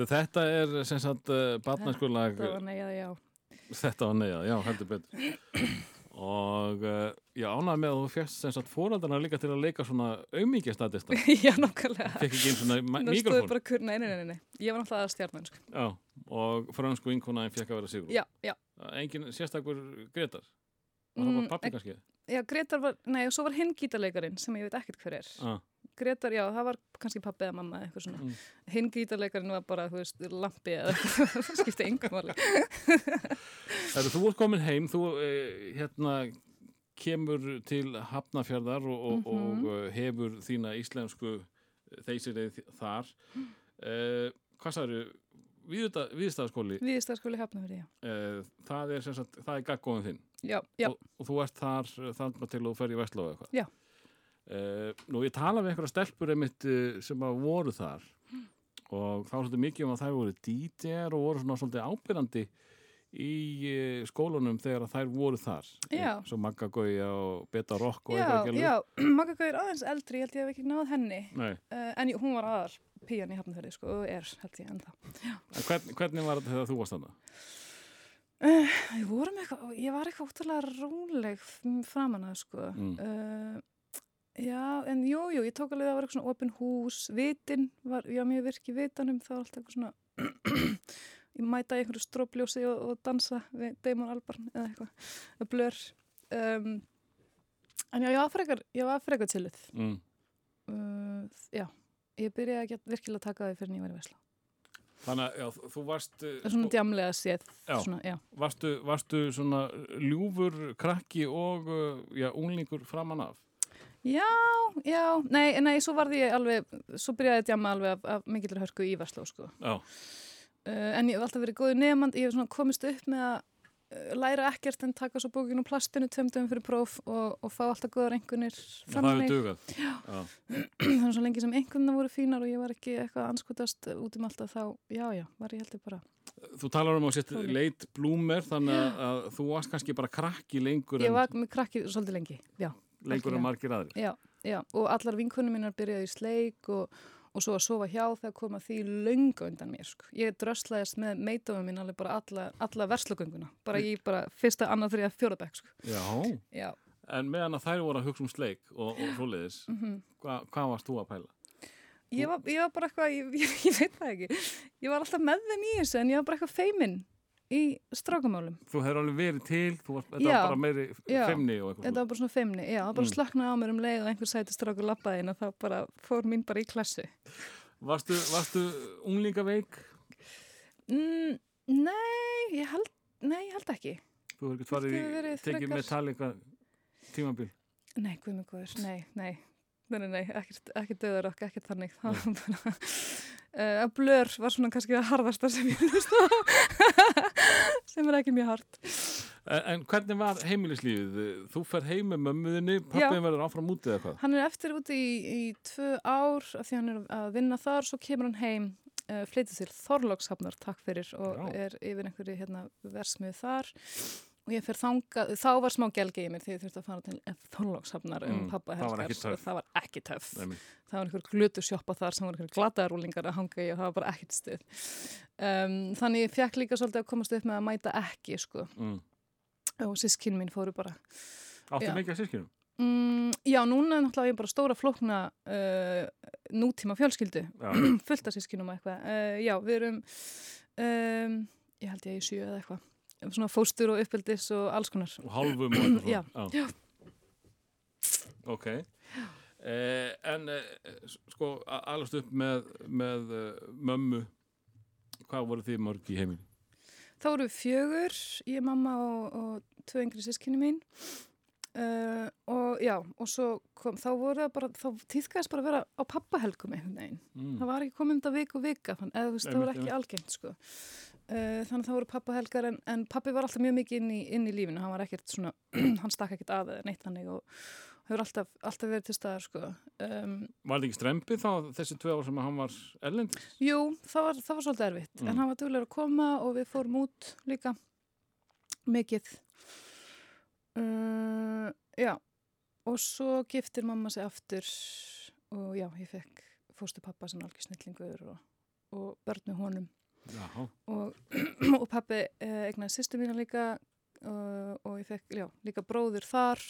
Herru, þetta er sem sagt uh, barnaskulag, það var nei eða já þetta var neyjað, já, heldur betur. Og uh, ég ánægði með að þú fjast sem sagt fóraldarna líka til að leika svona auðmíkjastadista. já, nokkulega Fekk ekki einn svona Nú stóðu mikrofón. bara kur, nei, nei, nei, nei, ég var náttúrulega stjarnan sko. Já, og fransku vinkonaðin fekk að vera sigur. já, já, Engin sérstakur Gretar. Var það Mm, bara pappi kannski? já, Gretar var nei, og svo var hinn gítarleikarin sem ég veit ekkert hver er Ah, Gretar, já, það var kannski pappi eða mamma eitthvað svona Mm. hinn gítarleikarin var bara, þú veist, lampi eða eitthvað, það skipti engum máli Herru, þú ert komin heim, þú uh, hérna kemur til Hafnafjörðar og, og, Mhm. og uh, hefur þína íslensku þeysirið þar. Uh, hvað sagður, viðstæðaskóli, Viðstæðarskóli Hafnafjörði, já. uh, það er sem sagt, það er gaggóðin þinn Já, já, og, og þú ert þar þarna til að þú fer í Vestló eða eitthvað. Já. Uh, nú, ég tala við einhverja stelpur einmitt uh, sem að voru þar og þá svolítið mikið um að þær voru DJ-ar og voru svona svolítið ábyrrandi í uh, skólunum þegar að þær voru þar. Já. Svo Magga Gauja og Beta Rock og eitthvað gælu. já, Magga Gauð er aðeins eldri, ég held ég hef ekki náð henni, uh, en hún var aðal píjan í Hafnafjörði, sko, og er, held ég, ennþá. en hvern, hvernig var þetta þegar þú varst þarna? Uh, ég, eitthvað, ég var eitthvað ótrúlega róleg framan að, sko. Mm. Uh, já, en jú, jú, ég tók alveg að það var eitthvað svona opin hús, vitin, var, já, mjög virk í vitanum, það var alltaf eitthvað svona, ég mæta í einhverju strópljósi og, og dansa við Damon Albarn eða eitthvað, blör um, en já, ég var frekar ég var frekar tilið mm. uh, já, ég byrjaði að virkilega taka því fyrir var í Vesla Þannig að já, þú varst, það er svona djamlega séð Já. svona, já. varstu, varstu svona ljúfur krakki og uh, já, unglingur framan af? Já, já, nei, nei, svo varði ég alveg svo byrjaði ég að djama alveg af, af mikillir hörku í Vesla sko. Já, uh, en ég hef alltaf verið góður nefnd ég hef svona komist upp með að uh, læra ekkert en taka svo bókinu plastinu tveimdum fyrir próf og, og fá alltaf góðar einhvernir það fram hefur dugað. Já. þannig að svo lengi sem einhverna voru fínar og ég var ekki eitthvað anskotast út um alltaf þá, já, já, var ég heldur bara Þú talar um að setja Tónlist. leit blúmer þannig að, að þú varst kannski bara krakki lengur ég var með krakki svolítið lengi, já, lengur en margir aðri. já, já og allar vinkunum minnar byrjaði í sleik og, og svo að sofa hjá þegar koma því löngu undan mér, sko. Ég dröslaðist með meitofum minn alveg bara alla, alla verslugönguna, bara í bara fyrsta, annað, þriða, fjórabæk, sko. Já, Já, en meðan að þær voru að hugsa um sleik og, og svoleiðis, mhm. hva, hvað varst þú að pæla? Ég var, ég var bara eitthvað, ég, ég, ég veit það ekki, ég var alltaf með þeim í þessu en ég var bara eitthvað feiminn í strákumálum. Þú hefur alveg verið til, þú varst, þetta Já, var bara meiri já. femni og eitthvað. Þetta var bara svona feimni, já, það bara Mm. slöknaði á mér um leið og einhver sæti strákur lappaði inn og það bara fór mín bara í klassu. Varstu, varstu unglingaveik? Mm, nei, ég held, nei, ég held ekki. Þú hefur ekkert farið tekið frekar- Metallica tímabil? Nei, guð mig góður, nei, nei, nei, nei, nei, ekkert, ekkert döður okkur, ekkert þannig. Það var bara, uh, að blör var svona kannski það harðasta sem ég hlusta á, sem er ekki mjög hart. En, en hvernig var heimilislífið? Þú fer heim með mömmuðinni, pappin verður áfram úti eða hvað? Hann er eftir úti í, í tvö ár af því hann er að vinna þar, svo kemur hann heim, uh, flytið til Þorlókshafnar, takk fyrir, og Já. er yfir einhverju hérna, versmið þar. Og ég fer þanga, þá var smá gelgi í mér því ég þurfti að fara til Þorlókshafnar um Mm, pappa var helskar. töff. Það var ekki. Nei, Það var einhver glutu sjoppa þar sem voru einhver glataðarúlingar að hanga í og það var bara ekkert stuð. Um, þannig ég fekk líka svolítið að komast upp með að mæta ekki, sko. Mm. Og sískinn mín fóru bara Áttu mikið að sískinum? Mm, já, núna er náttúrulega ég bara stóra flókna uh, nútíma fjölskyldu, fullt af sískinum og eitthvað. Uh, já, við erum, um, ég held ég í sjö eða eitthvað, svona fóstur og uppeldis og alls konar. Og hálfum og eitthvað Já, svona? Já. Ok. Eh, en eh, sko, a- alast upp með, með eh, mömmu, hvað voru þið mörg í heiminn? Þá voru við fjögur, ég, mamma og, og tvö yngri sískinni mín. Uh, og já, og svo kom, þá voru það bara, þá týðkast bara að vera á pappahelgum einhvern veginn. Mm. það var ekki komin þetta vik og vika þann, eða þú veist, það var ekki algengt sko. Uh, þannig að það voru pappahelgar en, en pappi var alltaf mjög mikið inn í, inn í lífinu hann var ekkert svona, hann stakk ekkert að neitt þannig og hefur alltaf, alltaf verið til staðar sko. um, Var þetta ekki strempið þá þessi tvö ár sem hann var erlendis? jú, það var, það var svolítið erfitt Mm. en hann var duglegur að koma og við fórum út líka mikið uh, já og svo giftir mamma sig aftur og já, ég fekk fóstu pappa sem algjör snillingur og, og börn með honum Já. og, og pappi eh, eignaði sýstu mína líka og, og ég fekk já, líka bróður þar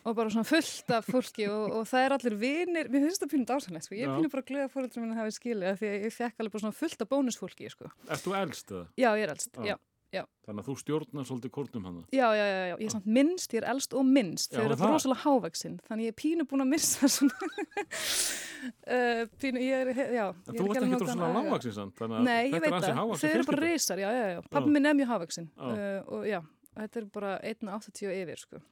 og bara svona fullt af fólki og, og það er allir vinir, mér finnst það pínu dásanlega sko. ég pínu bara að fóröldra mín hafi skilið af því að ég fekk alveg bara svona fullt af bónusfólki sko. Erst þú elst eða? já, ég er elst, Já. Já, Þannig að þú stjórnar svolítið kórnum hann. já, já, já, já, ég er samt minnst, ég er elst og minnst, þau eru rosalega hávaksin þannig ég er pínu búin að missa svona uh, pínu, ég er, já ég Þú ert ekki sann, þannig að Nei, ég veit það. Þau eru bara risar, já, já, já. Pappi minn er mjög hafvaksin Já. uh, og já, þetta er bara 1,80 og yfir, sko.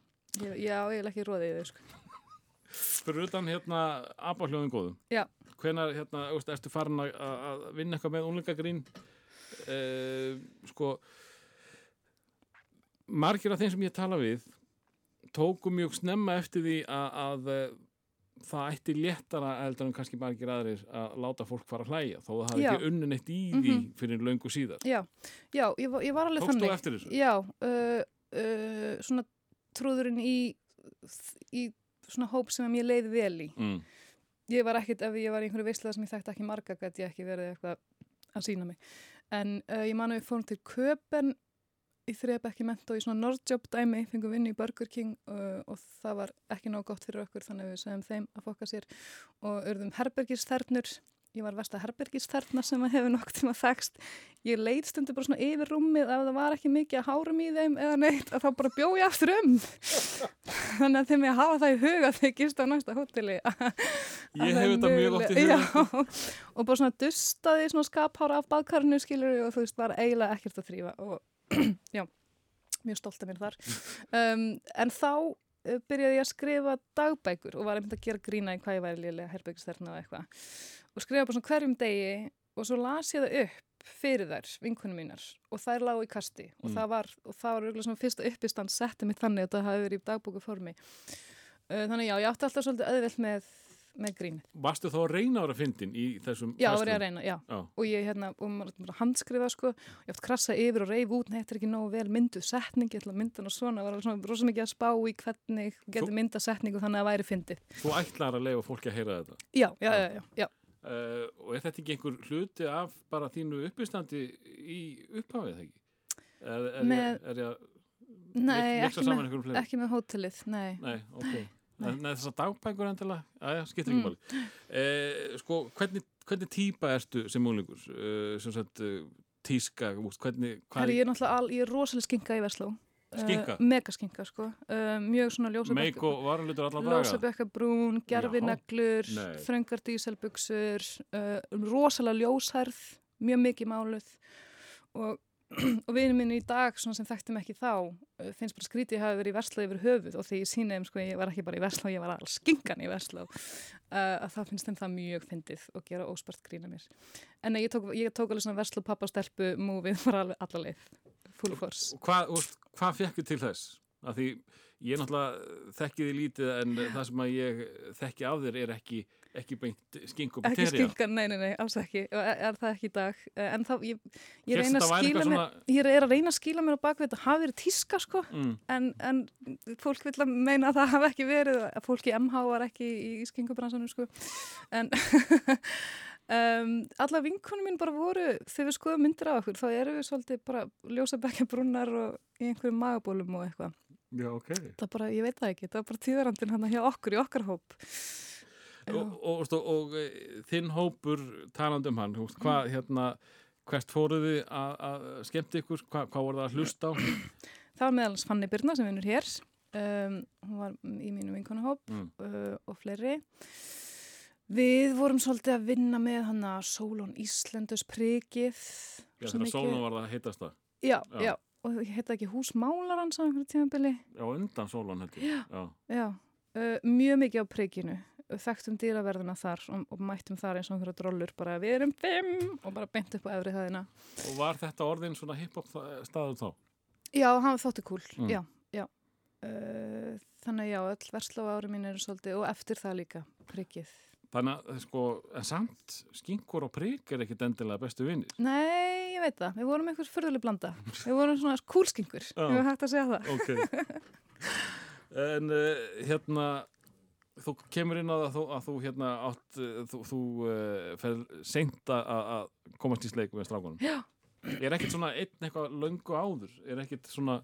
Ég, já, ég er ekki róðið þau, sko. Fyrir utan hérna abahljóðin góðum. Já. Hvenar, hérna, ertu farin að, að vinna eitthvað með unlingagrín? Uh, sko, margir af þeim sem ég tala við tóku mjög snemma eftir því að, að eh, það ætti léttara eldur en kannski margir aðrir að láta fólk fara að hlæja þó að það Já. ekki unnin eitt í því Mhm. fyrir löngu síðar. Já, já, ég, ég var alveg Tókst þú þannig. eftir þessu? Já, uh, uh, svona trúðurinn í, í svona hóp sem ég leiði vel í. Mm. Ég var ekkit, ef ég var í einhverju veislega sem ég þekkti ekki marga, gæti ég ekki verið eitthvað að sína mig. En uh, ég man að við fórum til Köpen í þreip ekki menta og í svona Nordjob dæmi, fengum vinnu í Burger King uh, og það var ekki nóg gott fyrir okkur þannig að við segjum þeim að fokka sér og urðum herbergisþernur. Ég var versta herbergisþerna sem að hefur nokkuð tíma þekst ég leit stundu bara svona yfir rúmið ef það var ekki mikið að hárum í þeim eða neitt að þá bara bjó ég aftur um. Þannig að þeim ég hafa það í huga þegar ég gist á næsta hóteli. Ég hef þetta mjög oft í huga. Og bara svona dustaði svona skaphára af baðkarinu skilur og þú veist, var eiginlega ekkert að þrýfa og já, mjög stolt af mér þar. Um, en þá uh, byrjaði ég að skrifa dagbækur og var einmitt að gera grína í hvað ég væri liðlega herbergisterna og eitthvað. Og skrifa bara svona hverjum degi og svo las ég það upp fyrir þær, vinkunum mínar og þær lágu í kasti. Og Mm. það var og það var auðvitað svona fyrsta uppistand setti mitt þannig að það hafi verið í dagbóku formi uh, þannig já, ég átti alltaf svolítið auðvelt með, með grín Varstu þá að reyna ára fyndin í þessum Já, var færslum? ég að reyna, já. Já. Og ég hérna, og maður handskrifa sko, ég átt krassa yfir og reyf út, þetta er ekki nógu vel mynduð setning, ég ætla að mynda hana svona, var alveg svona rosa mikið að spá í hvernig getur mynda setningu þannig að væri fyndið. Þú ætlar að leifa fólki að heyra þetta. Já, já, já, já, já. Uh, og er þetta ekki einhver hluti af bara þínu uppistandi í upphafið, ekki? Er, er, Með- er Nei, ekki með, ekki með hótelið, nei. Nei, ok. Nei, þessar dagbækur endilega, aðja, skiptir Mm. ekki máli. Eh, sko, hvernig, hvernig típa ertu sem múlingur? Uh, sem sagt, uh, tíska, hvernig, hvað Herri, ég er náttúrulega al, ég er rosalega skinka í Versló. Skinka? Uh, mega skinka, sko. Uh, mjög svona ljósabekka. og varulutur alla daga? Ljósabekka brún, gerfineglur, Nei. þröngar díselbuksur, uh, rosalega ljósherð, mjög mikið máluð og, og vinið minn í dag svona sem þekkti mig ekki þá uh, finnst bara skrítið að hafa verið í Versló yfir höfuð og þegar ég síni þeim sko ég var ekki bara í Versló, ég var alls skinkan í Versló uh, að það finnst þeim það mjög fyndið og gera óspart grína mér. En ég tók, ég tók alveg svona Versló pappastelpu múfið bara alveg alla leið, full force. Hvað, úst, hvað fekku til þess? Af því ég náttúrulega þekki því lítið en það sem að ég þekki af þér er ekki, ekki beint skink og Ekki skinkan, nei, nei, nei, alls ekki. Er, það ekki í dag? Eh, en þá, ég, ég reyna að skýla mér svona- ég er að reyna að skýla mér á bakvið þetta. Hafi verið tíska sko. Mm. en, en fólk vil að meina að það hafi ekki verið að fólk í MH var ekki í, í skingubransanum sko. En um, alla vinkunum mín bara voru þegar við skoðum myndir af okkur þá erum við svolítið bara ljósa bekkja brunnar og í einhverjum magabólum og eitthvað. Já, ok. það bara, ég veit það ekki, það var bara tíðarandin hann hjá okkur í okkar hóp. Og, og, og, og e, þinn hópur talandi um hann, hvað hérna, hvert fóruð þið að, að skemmti ykkur, hvað, hvað voruð það að hlusta á? Það var meðalans Fanny Birna sem vinnur hér. Um, hún var í mínu vinkonahóp Mm. uh, og fleiri. Við vorum svolítið að vinna með hann að Sólón Íslandus prikið. Já, þegar mikið- sólun var það að heitast það. Já, Já. já. Og heita ekki húsmálarans á einhverju tímabili. Já, undan sólun heldur. Já. Já. Já. Uh, mjög mikið á prikinu. Þekktum dýraverðina þar og, og mættum þar eins og einhverja drollur bara við erum fimm og bara beint upp á efri hæðina. Og var þetta orðin svona hip-hop staður þá? Já, hann þótti kúl, Mm. já, já. Uh, þannig já, öll versla á ári mín eru svolítið og eftir það líka, prikið. Þannig að, sko, en samt, skinkur og prik er ekkit endilega bestu vinnir. Nei, ég veit það, við vorum einhver förðuleg blanda. Við vorum svona kúlskingur, við höfum hægt að segja það. Ok. en uh, hérna, þú kemur inn á það að þú, að þú hérna átt, uh, þú, þú uh, fer seint að- komast í sleik með strákunum. Já. Er ekkit svona einn eitthvað löngu áður? Er ekkit svona,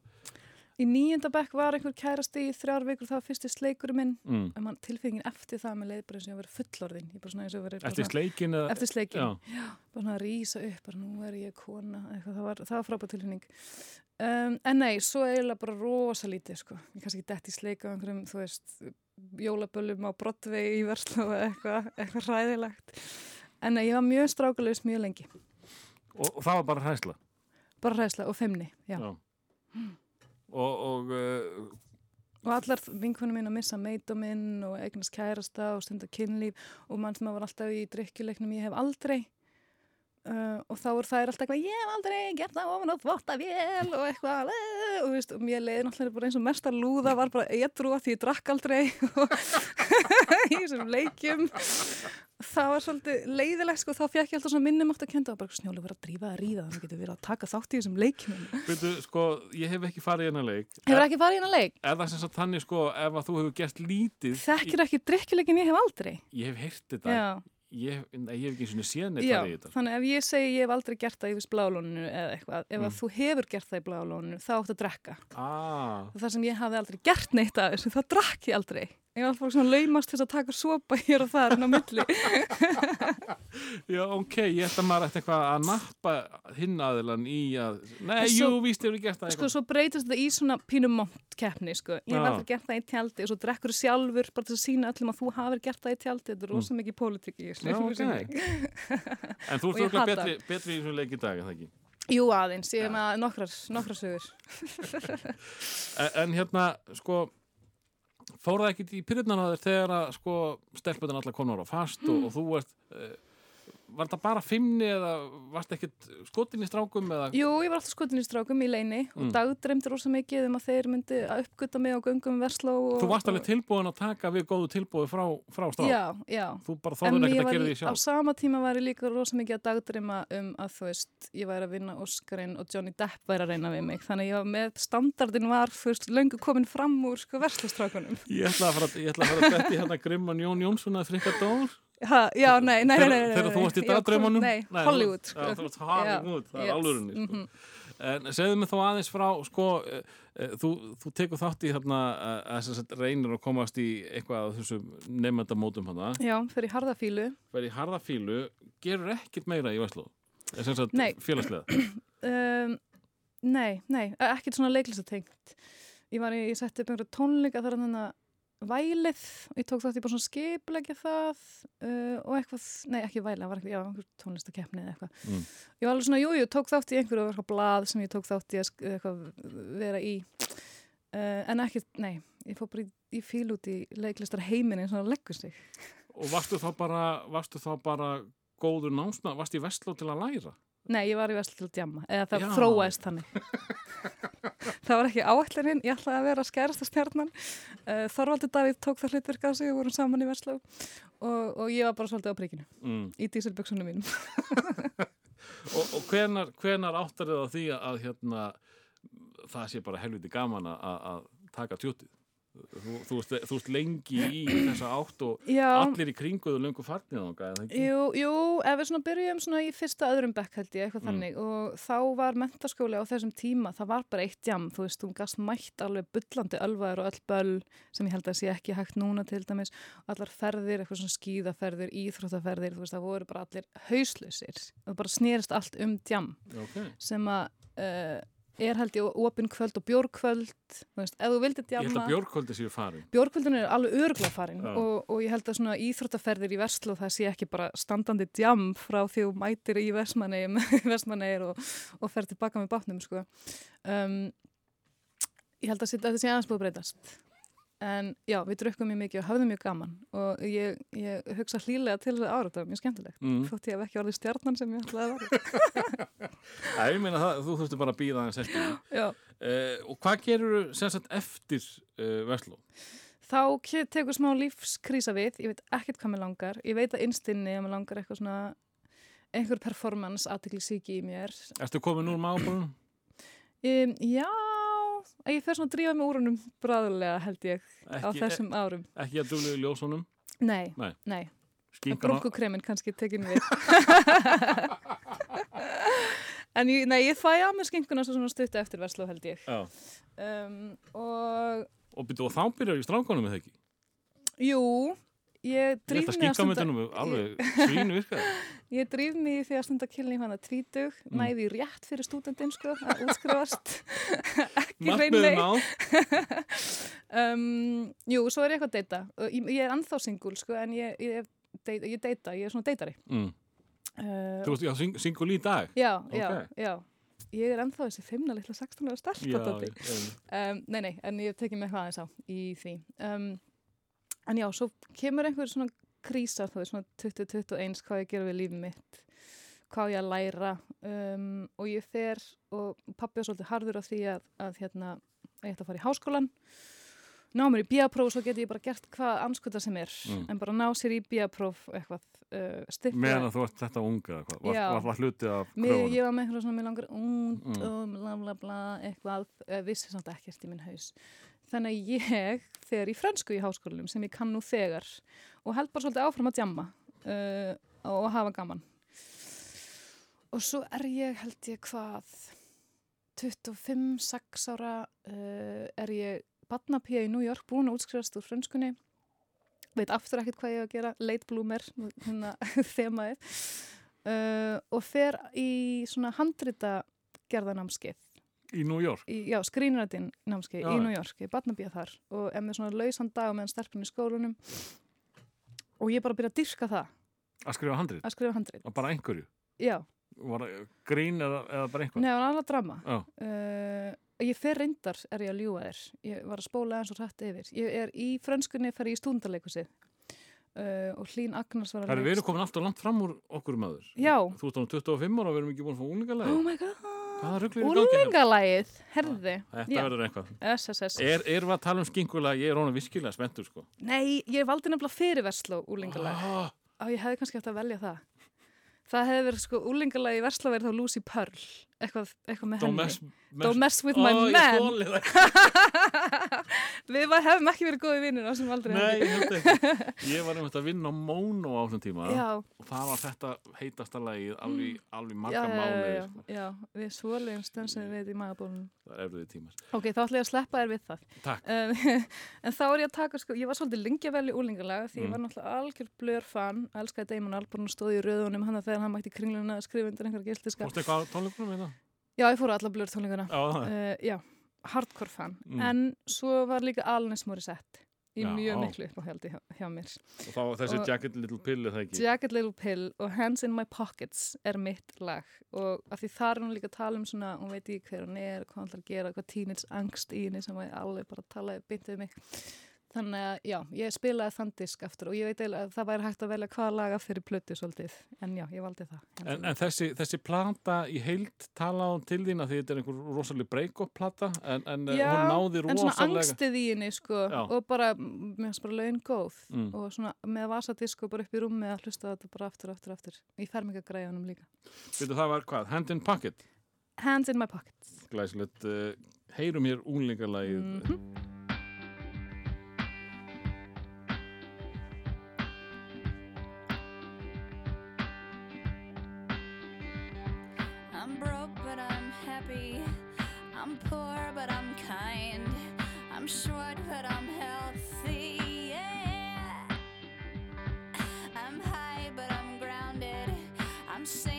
Í nýjunda bekk var einhver kærasti í þrjár vikur, það var fyrsti sleikurinn minn. mm, man, tilfengin eftir það með leið bara eins og ég var fullorðin. Ég bara svona eins og var eftir sleikin eða? eftir sleikin. Já, bara svona að rýsa upp, bara nú er ég kona eitthvað, það var, var frábæð tilfinning um, en nei, svo eiginlega bara rosa lítið, sko, ég kannski dett í sleika á einhverjum, þú veist, jólaböllum á Broadway í Verslu eða eitthvað eitthvað ræðilegt en nei, ég var mjög strákulegust mjög lengi. Og, og það var bara hræsla. bara hræðsla og femni, já, Og, og uh, og allar vinkunum mín að missa meitum minn og eignast kærasta og stunda kynlíf og mann sem var alltaf í drikkjuleiknum ég hef aldrei uh, og þá er það alltaf eitthvað ég hef aldrei gert það ofan á þvotta vel og eitthvað og, veist, og mér leiði náttúrulega bara eins og mesta lúða var bara edru að því ég drakk aldrei og í þessum leikjum það var svolítið leiðilegt sko, þá fekk ég alltaf svona minnum átt að kenda og bara snjólu verið að drífa að ríða þannig getur verið að taka þátt í þessum leikjum byrju, sko, ég hef ekki farið í hennar leik. Hefur ekki farið í hennar leik? Það sem sagt þannig, sko, ef að þú hefur gert lítið... Þekkir ekki drikkjuleikin ég hef aldrei Ég hef heyrt þetta. Ég, nei, ég hef ekki svona séð neitt farið í þetta. þannig ef ég segi ég hef aldrei gert það í viss blálóninu eða eitthvað, ef Mm. að þú hefur gert það í blálóninu þá áttu að drekka. Ah, það sem ég hafði aldrei gert neitt af þessu, það drakk ég aldrei. Ég var fólk svona laumast til þess að taka sopa hér og þar inn á milli. Já, ok, ég ætla maður eftir eitthvað að nappa hinn aðilan í að Nei, svo- jú, víst hefur gert það Sko, eitthvað svo breytist þetta í svona pínum keppni, sko. Ég hef Já. alltaf gert það í tjaldi og svo drekkur sjálfur bara til að sína öllum að þú hafir gert það í tjaldi. Þetta er rosa mikið pólitík í. Mm. Já, ok. En þú ert ég okkur betri, betri í þessum leik í dag, er það ekki? Jú, aðeins. Ég er með nokkrar, nokkrar sögur. En, en hérna, sko fór það ekkit í þér þegar að sko stelputin allar konar á fast og, og þú ert uh, var það bara fimmni eða varst ekkit skotin í strákum eða? Jú, ég var alltaf skotin í strákum í leini Mm. og dagdreymdi rosa mikið um að þeir myndi að uppgöta mig á göngum versló og... þú varst alveg tilbúin að taka við góðu tilbúið frá, frá strák Já, já. þú bara En þóður ekkert að gera því á sjálf sama tíma var ég líka rosa mikið að dagdreima um að þú veist, ég væri að vinna Óskarinn og Johnny Depp væri að reyna við mig. Þannig ég var með, standardin var veist, löngu komin fram úr sko verslustrákunum ég ætla að fara, ég ætla að fara að að ha, Já, nei, nei, nei, nei, þegar þú varst í dagdraumunum Nei, Hollywood þú, sko. þú varst Hollywood, það er yes, alvörinni sko. mhm. En segðu mig þó aðeins frá, sko, e, e, þú, þú tekur þátt í að þess að reynir að komast í eitthvað af þessum nefndamótum hana, Já, fyrir harðafílu verið í harða fílu, gerur ekkert meira í sagt Nei. félagslega. um, Nei, nei, e- ekkert svona leiklisatengt Ég var í, ég setti upp einhverja tónleika þar hann að vælið og ég tók þátt í bara svona skiplegja það uh, og eitthvað, nei ekki vælið, það var eitthvað, já, einhver tónlistakefni eða eitthvað. Mm. Ég var alveg svona, jú, jú, tók þátt í einhverju eitthvað blað sem ég tók þátt í að eitthvað vera í uh, en ekkert, nei, ég fór bara í, í fíl út í leiklistar heiminn eins og það leggur sig. Og varstu þá bara, varstu þá bara góður námsna, varstu í Vestló til að læra? Nei, ég var í Vestle til að djamma, eða það Já. þróaðist þannig. það var ekki áætlunin, ég ætlaði að vera skærasta stjarnan. Uh, Þorvaldur Davíð tók það hlutverk á sig og vorum saman í Vestló og, og ég var bara svolítið á príkinu, Mm. í dísilböksunum mínum. Og, og hvenar, hvenar áttar þið á því að hérna, það sé bara helviti gaman að taka tjótið? Þú, þú, ert, þú ert lengi í þessa átt og Já, allir í kringuðu löngu farnið eða ekki? jú, jú, ef við svona byrjum svona í fyrsta öðrum bekk held ég, eitthvað Mm. þannig og þá var mentaskóli á þessum tíma, það var bara eitt jam, þú veist, þú gast mætt alveg bullandi ölvaður og öll böll sem ég held að sé ekki hægt núna til dæmis allar ferðir, eitthvað svona skíðaferðir, íþróttaferðir, þú veist, það voru bara allir hauslausir og bara snerist allt um jam Ok, sem að uh, er held ég opin kvöld og bjórkvöld veist, ef þú vildir ég held að bjórkvöldi séu farin. bjórkvöldin er alveg öruglega farin og, og ég held að svona íþróttaferðir í Vestló það sé ekki bara standandi djam frá því þú mætir í Vestmanneir og, og fer tilbaka með bátnum sko. um, ég held að þetta sé aðeins búið að breytast en já, við drukkum mjög mikið og höfðum mjög gaman og ég, ég hugsa hlýlega til þess að ára þetta var mjög skemmtilegt Mm. þótt ég hef ekki orðið stjarnan sem ég ætlaði að vera Æ, ég meina það, þú þurfti bara að býða aðeins eftir. já Uh, og hvað gerur þú sagt eftir uh, Vestló? Þá tekur smá lífskrísa við, ég veit ekkert hvað mér langar, ég veit að innstinni að mér langar eitthvað svona, einhver performance aðtekli síki í mér. Ertu komin úr mábúrunum? Um, já, ég fer svona að drífa mig úr húnum bráðulega held ég á Ekki, þessum árum. ekki að duglega í ljósunum? Nei, Nei. nei, á... brunkukremin kannski tekin við. en ég, nei, ég fæ að með skinkuna svo svona stuttu eftir Vestló held ég. Um, og Og, og þá byrjar í strákonum eða ekki? jú, ég Ég að mig að stunda... virkaði. Ég drýf mig því að stunda kynni hana tvítug, Mm. næði rétt fyrir stúdendin sko, að útskrifast ekki á. um, Jú, svo er ég eitthvað að deyta ég, ég er ennþá singul sko, en ég, ég, deyta, ég ég er svona deytari Mm. uh, Þú veist, já, sing, singul í dag. Já, já, Ok. já Ég er ennþá þessi fimmna litla 16 ára Já, já. um, Nei, nei, en ég tekið mig eitthvað aðeins á í því um, En já, svo kemur einhver svona krísa, þú veist, svona 2021 hvað ég gera við lífið mitt hvað ég að læra um, og ég fer og pappi var svolítið harður á því að, að hérna, að ég ætti að fara í háskólan ná mér í bíapróf og svo geti ég bara gert hvað anskuta sem er Mm. en bara ná sér í bíapróf eitthvað uh, styrkja Meðan þú ert þetta unga, hvað? Var, var það hluti af kröfunum? ég var með eitthvað svona, mér langar út Mm. og bla bla bla, eitthvað, uh, vissi samt ekkert í minn haus. Þannig að ég fer í frönsku í háskólanum sem ég kann nú þegar og held bara svolítið áfram að djamma uh, og hafa gaman. Og svo er ég, held ég hvað, 25-6 ára uh, er ég badnapía í New York búin að útskrifast úr frönskunni. Veit aftur ekkert hvað ég að gera, late bloomer, hérna þemaðið uh, og fer í svona handrita gerðanámskeið Í New York. í, já, skrínrætin námskeið Já, í. New York, ég batnabíða þar og er með svona lausan dag meðan stelpun í skólanum og ég bara byrja að dyrka það Að skrifa handrið. að skrifa handrit, Og bara einhverju. já, Var það grín eða, eða bara einhver? Nei, það var annað drama. Uh, ég fer reyndar, er ég að ljúga þér. Ég var að spóla eins og hrætt yfir. Ég er í frönskunni, fer ég í stúndarleikusið uh, og Hlín Agnars var að Það er við erum komin alltaf langt fram úr okkur maður. Já. Þú ert ánum 25 ára og við erum ekki búin að fá úlingalega. Oh my god. Hérna? Úlingalægið, herði. Þetta verður eitthvað. SSS. Er, við að tala um skingulega? Ég er honum virkilega spenntur sko. Nei, ég valdi nefnilega fyrirversló úlingalæg. Ah, ég hefði kannski hægt að velja það. Það hefði verið sko úlingalæg í versló verið þá Lucy Pearl. Eitthvað, eitthvað með don't henni. mess, mess, Don't mess with Ó, my ég man. Við var, hefum ekki verið góði vinnir á sem aldrei Nei, ég held ekki. Ég var einmitt að vinna á Móno á þessum tíma Já, og það var þetta heitasta lagið alveg, alveg já, marga já, já, já, Sko. við svolegum stensum við í magabólunum. Það er erfiði tímar. Ok, þá ætla ég að sleppa þér við það. Um, en þá er ég að taka, sko, ég var svolítið lengi að velja úlingalega því ég Mm. var náttúrulega algjör blör fan, elskaði Damon Albarn og stóði í röðunum hann þegar hann mætti í kringluna að skrifa undir einhverja á það? Já, ég fór á alla blör tónleikana. Já, það er. Uh, já, hardcore fan. Mm. En svo var líka Alanis Morissette í Já. mjög miklu uppáhaldi hjá, hjá mér. Og þá þessi Og- Jacket Little Pill eða ekki? Jagged Little Pill og Hands in My Pockets er mitt lag og af því þar er hún líka að tala um svona, hún veit ekki hver hún er, hvað hún ætlar að gera, hvað teenage angst í henni sem að alveg bara talaði beint við mig. Þannig að já, ég spilaði þann disk aftur og ég veit að það væri hægt að velja hvaða laga fyrir plötu svolítið, en já, ég valdi það. En, en þessi, þessi plata í heild tala á til þín að því þetta er einhver rosalega break-up plata en, en eh, Já, hún náði en svona rosalega angstið í henni sko Já. og bara, mér finnst bara laun góð Mm. og svona með vasadisko bara upp í rúmi að hlusta þetta bara aftur, aftur, aftur í fermingagræðunum líka. Veitu það var hvað? Hand in Pocket Hands in My Pockets. Glæsilegt uh, Heyrum hér úlingalagið Mhm. I'm happy. I'm poor, but I'm kind. I'm short, but I'm healthy. Yeah. I'm high, but I'm grounded. I'm sane,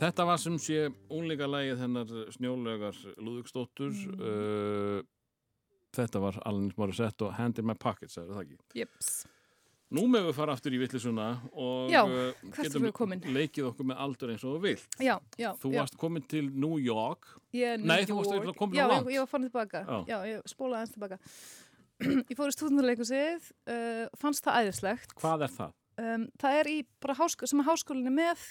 Þetta var sem sé únleika lægið hennar snjólegar Lúðvíksdóttur Mm. uh, Þetta var Alanis Morissette og Hand in my pocket, sagði það ekki Jeps. Nú með við fara aftur í villisuna og Já, við komin? leikið okkur með aldur eins og vilt Já, já. Þú varst komin til New York er New Nei, þú varst York. eiginlega komin Já, ég, var farin tilbaka. Já. Ég spólaði aðeins tilbaka. ég fór í stúdunarleikusið, uh, fannst það æðislegt. Hvað er það? Um, það er í bara hásk sem að háskólinni með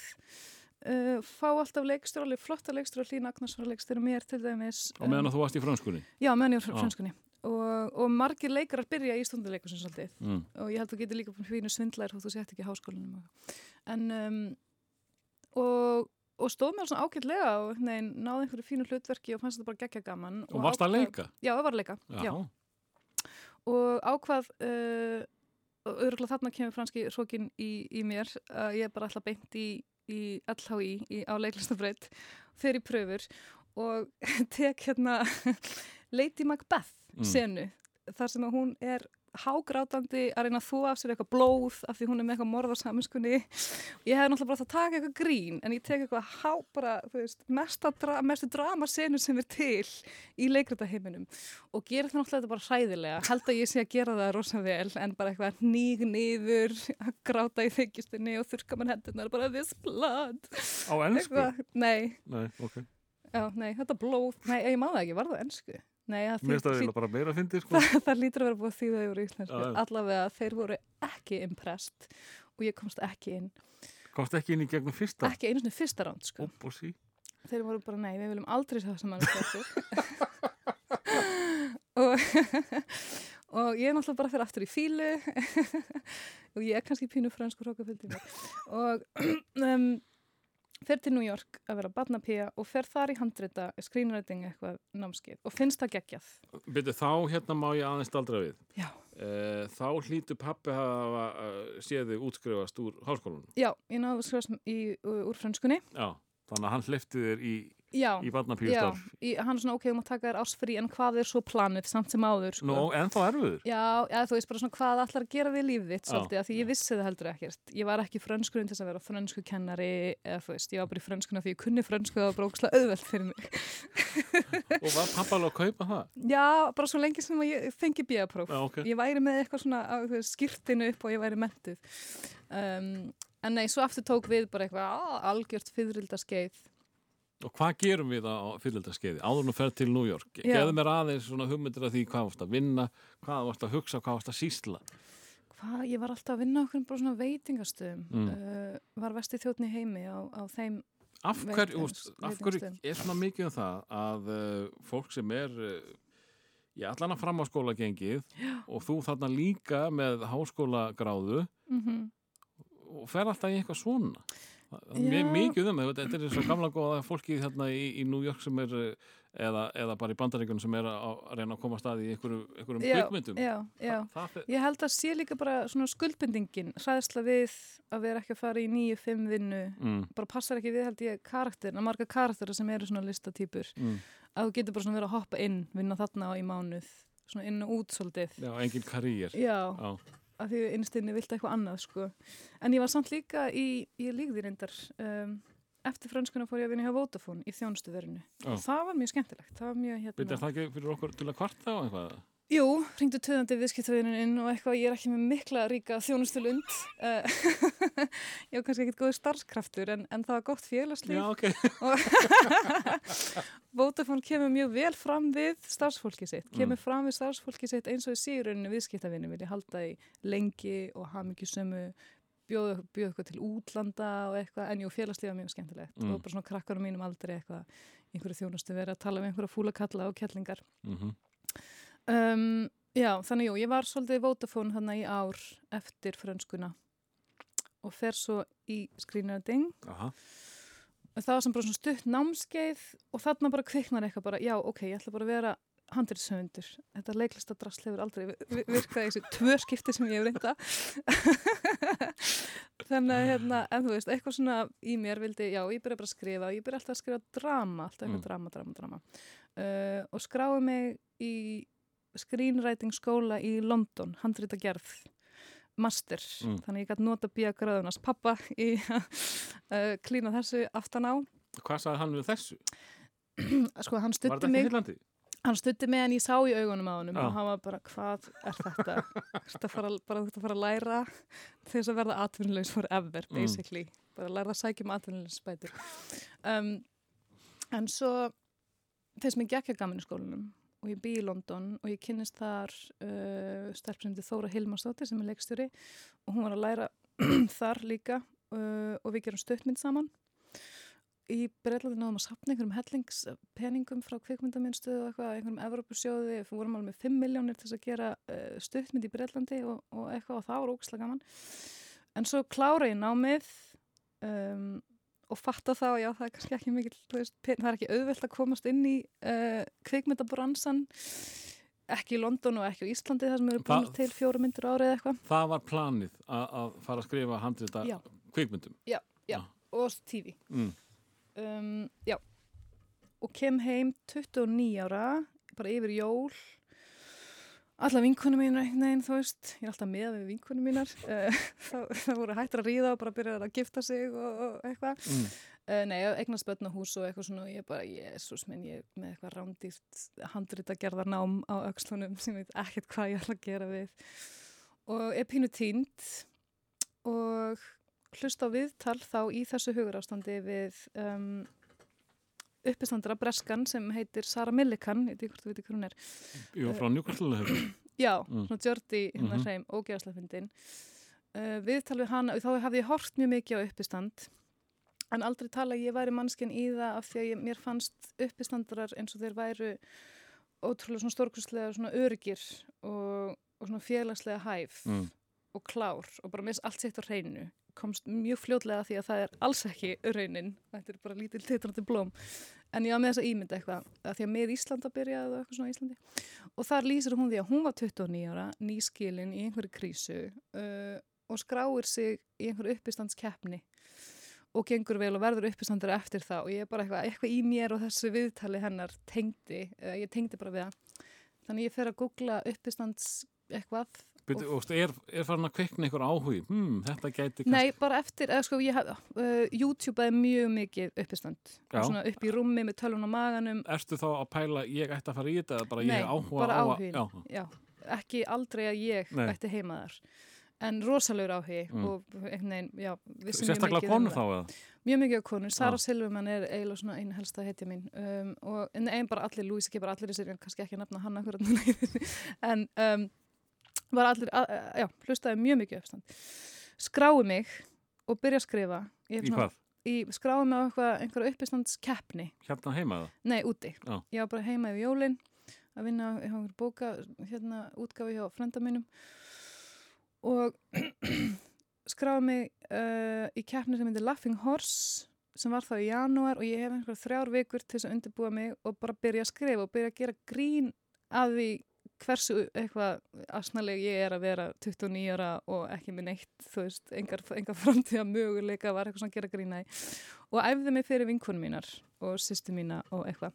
uh, fá alltaf leikstjóra, alveg flotta leikstjóra, Hlín Agnarsson leikstjóra mér til dæmis. Og meðan að þú varst í frönskunni Já, meðan ég var frá franskunni. Og, og margir leikarar byrja í stúdunarleikusið svolítið. mm. og ég held að þú getur líka svindlar þótt þú sett ekki í háskólanum en um, og, og stóð mér svona ágætlega og nein, náði einhverju fínu hlutverki og fannst þetta bara geggja gaman Og varst að ákvað- leika? Já, ég var leika, já, og ákvað uh, og örgulega þarna kemur franski hrókin í, í mér að ég bara ætla beint í, í LHI í, á leiklistabreyt fer í pröfur og tek hérna Lady Macbeth Mm. senu þar sem að hún er hágrátandi að reyna að þúa af sér eitthvað blóð af því hún er með eitthvað morð á saminskunni ég hef náttúrulega bara átt að taka eitthvað grín en ég tek eitthvað há bara þú veist, dra mestu dramasenu sem er til í leikritaheiminum og gera það náttúrulega bara hræðilega. Held að ég sé að gera það rosa vel en bara eitthvað nýg niður að gráta í þykjustinni og þurka mann hendunar bara this blood Á ennsku? Nei, Nei, ok. Já, nei, þetta blóð nei, ég má það ekki, var það ennsku nei, það Mér finnst það eiginlega bara meira að fyndi sko. það, það lítur að vera búið að þýða yfir í íslensku allavega þeir voru ekki impressed og ég komst ekki inn. Komst ekki inn í gegnum fyrsta? Ekki einu svona fyrsta ránd sko. Þeir voru bara nei, við viljum aldrei sjá þessum mann og, og ég er náttúrulega bara fyrir aftur í fílu og ég er kannski pínu fransku hrókaföldi og um, fer til New York að vera barnapía og fer þar í handrita screenwriting eitthvað námskeið. Og finnst það geggjað. Byrju, þá hérna má ég aðeins staldra við. Já. Eh, Þá hlýtu pappi hafa uh, séð þig útskrifast úr háskólanum. Já, ég náðu að skrifast í, úr franskunni Já, þannig að hann hleyfti þér í, Já, í barnapíustarf hann er svona ok, þú mátt taka þér ásfri en hvað er svo planið samt sem áður sko. Nú, en þá erfiður Já, já, þú veist bara svona hvað ætlar að gera við lífið þitt svolítið, af því ég vissi það heldur ekkert. Ég var ekki frönskurinn til þess að vera frönsku kennari eða þú veist, ég var bara í frönskuna því ég kunni frönsku og það var bara ógslag auðvelt fyrir mig. Og var pappa alveg að kaupa það? Já, bara svo lengi sem ég fengi bíapróf. Já, ok Ég væri með eitthvað svona skýrtinu upp og ég væri mentuð. Um, en nei, svo aftur tók við bara eitthvað algjört fyririldarskeið. Og hvað gerum við á fyrireldaskeiði? Áður nú fer til New York. Já. Geðu mér aðeins svona hugmyndir af því hvað varst að vinna, hvað varst að hugsa, hvað varst að sýsla. Hvað, ég var alltaf að vinna okkur bara svona veitingastöðum. Mm. Uh, var vesti þjóttni heimi á, á þeim Af Veit- hverju, veist, úst, af hverju veitingastöðum. er svona mikið um það að uh, fólk sem er uh, í allan að fram á skóla gengið og þú þarna líka með háskólagráðu mm og fer alltaf í eitthvað svona. Mikið um það, þetta er svo gamla góða fólki þarna í, í New York sem er eða, eða bara í bandaríkunum sem er að, reyna að koma að staði í einhverjum, einhverjum Já, kvikmyndum. já, já. Það fer, Ég held að sé líka bara svona skuldbindingin, hræðsla við að vera ekki að fara í nýju, fimm vinnu, mm, bara passar ekki við held ég karakterin, að marga karakterir sem eru svona listatýpur, mm, að þú getur bara svona verið að hoppa inn, vinna þarna á í mánuð, svona inn og út svolítið. já, engin karýr. Já, Já. Að því innstinni vilt eitthvað annað, sko. En ég var samt líka í, ég líkði reyndar, um, eftir franskuna fór ég að vinna hjá Vodafone í þjónustuverinu. Já. Það var mjög skemmtilegt, það var mjög hérna... Byrja það ekki fyrir okkur til að kvarta á eitthvað? Jú, ringdu töðandi viðskiptavinnun inn og eitthvað, ég er ekki með mikla ríka þjónustulund. Uh, ég var kannski ekkit góður starfskraftur en, en það var gott félagslíf. Já, ok. Vodafone kemur mjög vel fram við starfsfólki sitt, kemur fram við starfsfólki sitt eins og í síðurunni viðskiptavinnum vilja halda í lengi og hafa mikið sömu bjóða bjóð eitthvað til útlanda og eitthvað, en jú, félagslíf var mjög skemmtilegt Mm. og bara svona krakkar á mínum aldrei eitthvað, einhverju þjónustu verið að tala við einhverja fúla kalla og kettlingar. Mm Um, já, þannig jú, ég var svolítið í Vodafone þannig í ár eftir frönskuna og fer svo í screenwriting. Aha. Það var sem bara svona stutt námskeið og þarna bara kviknar eitthvað bara, já, ok, ég ætla bara að vera handriðsöfundur. Þetta leiklista drasl hefur aldrei vi- vi- virkað í þessu tvö skipti sem ég hef reynda. Þannig að, hérna, en þú veist, eitthvað svona í mér vildi, já, ég byrja bara að skrifa, ég byrja alltaf að skrifa drama, alltaf eitthvað Mm. drama, drama, drama. Uh, og skráði mig í screenwriting skóla í London, handrita gerð master, Mm. þannig ég gæti nota bíagráðunars pappa í að uh, klína þessu aftan á Hvað sagði hann við þessu? sko hann stutti mig hann stutti mig en ég sá í augunum á Já. og hann var bara, hvað er þetta þetta fara, bara þetta fara að læra þess að verða atvinnulegs forever Mm. basically, bara að læra að sækja um atvinnulegsbætur um, en svo þess að mér gekk að gaman í skólanum og ég bý í London og ég kynnist þar uh, stelpsindi Þóra Hilmarsdóttir sem er leikstjóri og hún var að læra þar líka uh, og við gerum stuttmynd saman í Breitlandi náðum að sapna einhverjum hellingspeningum frá kvikmyndaminstöðu og eitthvað, einhverjum Evropasjóði, við vorum alveg með 5 miljónir til þess að gera uh, stuttmynd í Breitlandi og, og eitthvað og það var ógislega gaman. En svo klára ég námið um, og fatta þá, já það er kannski ekki mikil, veist, það er ekki auðvelt að komast inn í uh, kvikmyndabransan, ekki í London og ekki á Íslandi þar sem eru búin Það- til fjóra myndir árið eitthvað. Það var planið að, fara að skrifa handrita Já. kvikmyndum. Og TV. Mm. um, já og kem heim 29 ára bara yfir jól alla vinkunum mínar einhvern veginn, þú veist. Ég er alltaf með við vinkunum mínar. Uh, það, voru hættir að ríða og bara byrjaði að gifta sig og, og eitthvað. Mm. uh, nei, eignast börn á hús og eitthvað svona og ég bara, jésús minn, ég er með eitthvað rándýrt handrita gerðar nám á öxlunum sem ég veit ekkert hvað ég ætla að gera við. Og er pínu tínt og hlusta á viðtal þá í þessu hugurástandi við um, uppistandara Breskan sem heitir Sara Millikan, ég veit ekki hvort þú veit hvað hún er var frá Newcastle já, Mm. svona Jordi hérna Mhm. hreim, ógeðslega fyndin uh, viðtal við hana, þá hafði ég hort mjög mikið á uppistand en aldrei tala ég væri mannskinn í það af því að ég, mér fannst uppistandarar eins og þeir væru ótrúlega svona stórkustlega svona öryggir og, og svona félagslega hæf mm. og klár og bara mist allt sitt á hreinu komst mjög fljótlega að því að það er alls ekki raunin, þetta er bara lítil titrandi blóm. En ég var með þessa ímynd eitthvað að því að með Ísland að byrja eða eitthvað svona Íslandi. Og þar lýsir hún því að hún var 29 ára nýskilin í einhverju krísu uh, og skráir sig í einhverju uppistandskeppni og gengur vel og verður uppistandur eftir það og ég er bara eitthvað, eitthvað í mér og þessu viðtali hennar tengdi, uh, ég tengdi bara við það þannig ég fer að googla uppistands eitthvað Byrju, og er, er farin að kvikna einhver áhugi? Hmm, þetta gæti Nei, bara eftir, eða sko, ég hef, uh, YouTube er mjög mikið uppistand. Svona upp í rúmi með tölun á maganum. Ertu þá að pæla ég ætti að fara í þetta bara Nei, ég áhuga bara áhugin. Já, Já, ekki aldrei að ég Nei. ætti heima þar. En rosalegur áhugi Mm. og einhvern veginn, já, sérstaklega um konu þá eða? Mjög mikið á konur. Sara Já. Silverman er eiginlega svona einu helsta heitja mín. Um, og einn bara allir, Louise ekki bara allir í sér, kannski ekki að nefna hann akkurat. En um, var allir, að, já, hlustaði mjög mikið uppstand. Skrái mig og byrja að skrifa. Ég Í hvað? í skráði mig á einhverja uppistandskeppni Hérna heima eða? nei, úti, Já. ég var bara heima yfir jólin að vinna, ég hafa bóka hérna, útgafi hjá frenda mínum og skráði mig uh, í keppni sem heitir Laughing Horse sem var þá í janúar og ég hef einhverja þrjár vikur til þess að undirbúa mig og bara byrja að skrifa og byrja að gera grín að því hversu eitthvað asnaleg ég er að vera 29 ára og ekki með neitt, þú veist, engar, engar framtíða möguleika var eitthvað svona að gera grína í og æfði mig fyrir vinkunum mínar og sýstu mína og eitthvað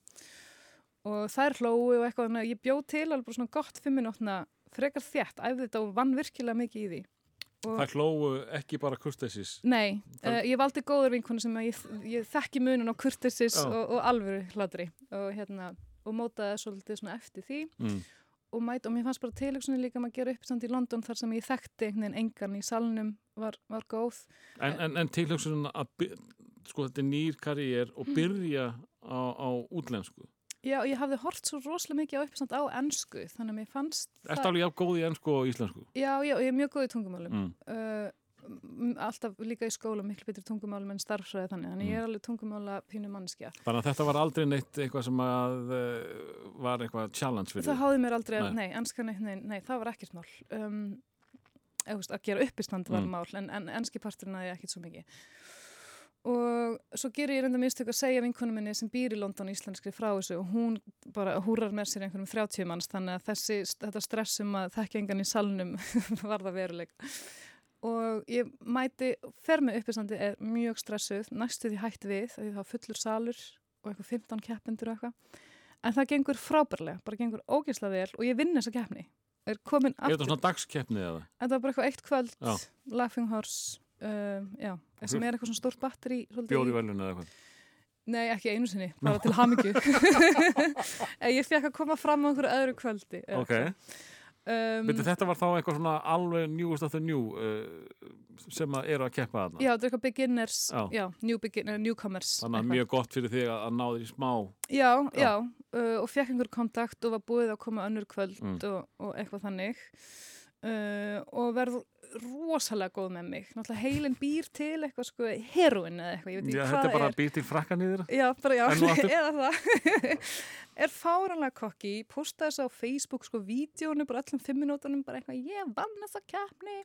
og þær hlóu og eitthvað ég bjóð til alveg bara svona gott fimminótna frekar þétt, æfði þetta og vann virkilega mikið í því og Það hlóu ekki bara kurteisis. Nei, Það- uh, ég valdi góður vinkonu sem ég, ég þekki munun á kurtisis Já. og, og alvöru hlátri og, hérna, og mótaði svolítið svona eftir því Mm. Og, mæt, og mér fannst bara tilöksunni líka um að gera uppstand í London þar sem ég þekkti einhvern veginn engan í salnum var, var góð. En, en, en tilhugsun að, sko þetta er nýr karriér og Mm. byrja á, á útlensku. Já, ég hafði hort svo rosalega mikið á uppstand á ennsku þannig að mér fannst Ertu alveg jafn góð í ennsku og íslensku? Já, já, ég er mjög góð í tungumálum. Mm. Uh, alltaf líka í skóla miklu betri tungumálum en starfsræði þannig þannig Mm. ég er alveg tungumála pínu mannskja. Þannig að þetta var aldrei neitt eitthvað sem að uh, var eitthvað challenge fyrir Það háði mér aldrei, Nei. ennskan nei, nei, nei, það var ekkert mál. Um, að gera uppistand var Mm. mál, en, en enski parturinn að ég ekkert svo mikið. Og svo gerir ég reynda mistök að segja vinkonu minni sem býr í London íslenskri frá þessu og hún bara húrar með sér einhverjum 30 manns þannig að þessi, þetta stress um að þekki engan í salnum var það veruleik. Og ég mæti, fer með uppistandi er mjög stressuð, næstu því hætt við, því það var fullur salur og eitthvað 15 keppindur og eitthvað. En það gengur frábærlega, bara gengur ógeðslega vel og ég vinn þessa keppni. Er komin Er þetta aftur. svona dagskeppni eða? Þetta var bara eitthvað eitt kvöld, Já. Laughing Horse, uh, já, sem er eitthvað svona stórt batteri. í- velun eða eitthvað? Nei, ekki einu sinni, bara til hamingju. ég fekk að koma fram á einhverju öðru kvöldi. Ok, eitthvað. Um, Veitu, þetta var þá eitthvað svona alveg newest of the new uh, sem að eru að keppa þarna Já, þetta er eitthvað beginners, Já. new beginner, newcomers. Þannig að mjög gott fyrir þig að að ná þér í smá Já, Já. já, uh, og fekk einhver kontakt og var búið að koma önnur kvöld Mm. og, og eitthvað þannig uh, og verð rosalega góð með mig. Náttúrulega heilin býr til eitthvað sko heroin eða eitthvað, ég veit ekki Já, hvað þetta er bara er. býr til frakkan í þér Já, bara já, eða það er fáranlega kokki, posta þessu á Facebook sko, vídjónu, bara öllum fimm minútonum bara eitthvað, ég vann þessa keppni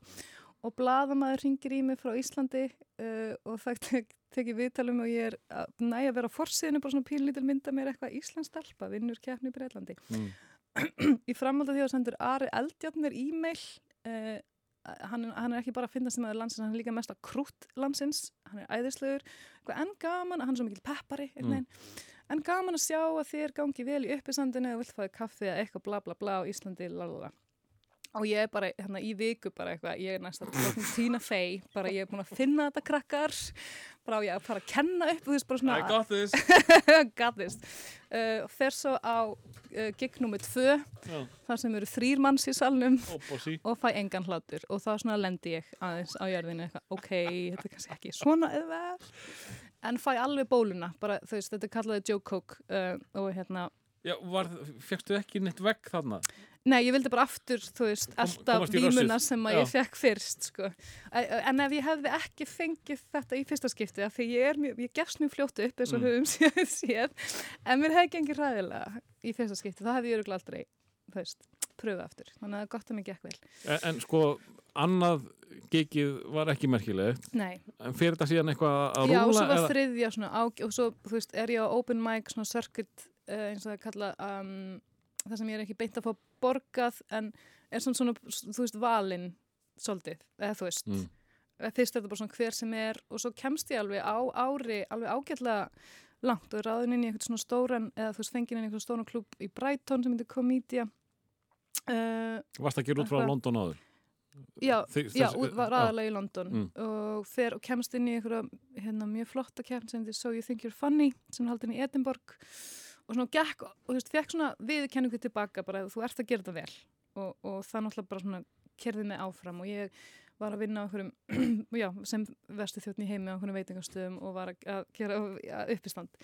og blaðamaður ringir í mig frá Íslandi uh, og það tek, tekið viðtalum og ég er næja að vera á forsíðinu, bara svona pínlítil mynda mér eitthvað Íslands stelpa, vinnur keppni í Breitlandi mm. í framhaldi af því að sendur Ari Eldjarnir e-mail uh, hann, hann er ekki bara að finna sem aður landsins hann er líka mest að krútt landsins hann er æðislegur, en gaman hann er svo mikil peppari mm. en gaman að sjá að þér gangi vel í uppisandinu og vilt fáið kaffi eða eitthvað bla bla bla á Íslandi lalala. Og ég er bara hérna í viku bara eitthvað, ég er næst að týna fei, bara ég er búin að finna þetta krakkar. Bara á ég að fara að kenna upp þú veist bara svona I got this got this uh, fer svo á uh, gig nummið tvö Já, þar sem eru þrýr manns í salnum opposi og fæ engan hlátur. Og þá svona lendi ég aðeins á jörðinu eitthvað, ok, þetta er kannski ekki svona eða en fæ alveg bóluna, bara þú veist, þetta er kallaði Joe Cook uh, og hérna Já, var, fegstu ekki neitt vegg þarna? Nei, ég vildi bara aftur, þú veist, alltaf vímuna sem að Já. ég fekk fyrst, sko. En ef ég hefði ekki fengið þetta í fyrsta skipti, af því ég er mjög, ég gefst mjög fljótt upp eins og Mm. höfum séð, séð, en mér hefði gengið ræðilega í fyrsta skipti, þá hefði ég öruglega aldrei, þú veist, pröfa aftur. Þannig að er gott að mér gekk vel. En, en sko, annað gigið var ekki merkilegt Nei, en fyrir þetta síðan eitthvað að já, og rúla svo var þriðja svona á, og svo, þú veist, er ég á open mic, svona circuit, uh, eins og það kalla, um, það sem ég er ekki beint að fá borgað, en er svona, svona þú veist, valinn svolítið, eða þú veist. mm. fyrst er þetta bara svona hver sem er og svo kemst ég alveg á ári alveg ágætlega langt og ráðin inn í eitthvað svona stóran eða þú veist fengið inn í eitthvað stóran klub í Brighton sem heitir Comedia uh, Varst að gera út frá. London áður? já, Þi- já, út- var aðalega í London Mm. og fer og kemst inn í eitthvað hérna, mjög flotta keppn sem heitir So You Think You're Funny sem er haldin í Edinborg og svona gekk og þú veist, fekk svona viðurkenningu tilbaka bara þú ert að gera þetta vel og, og það náttúrulega bara svona kerði mig áfram og ég var að vinna á einhverjum, já, sem vestu þjóttn í heimi á einhverjum veitingastöðum og var að, að gera ja, uppistand.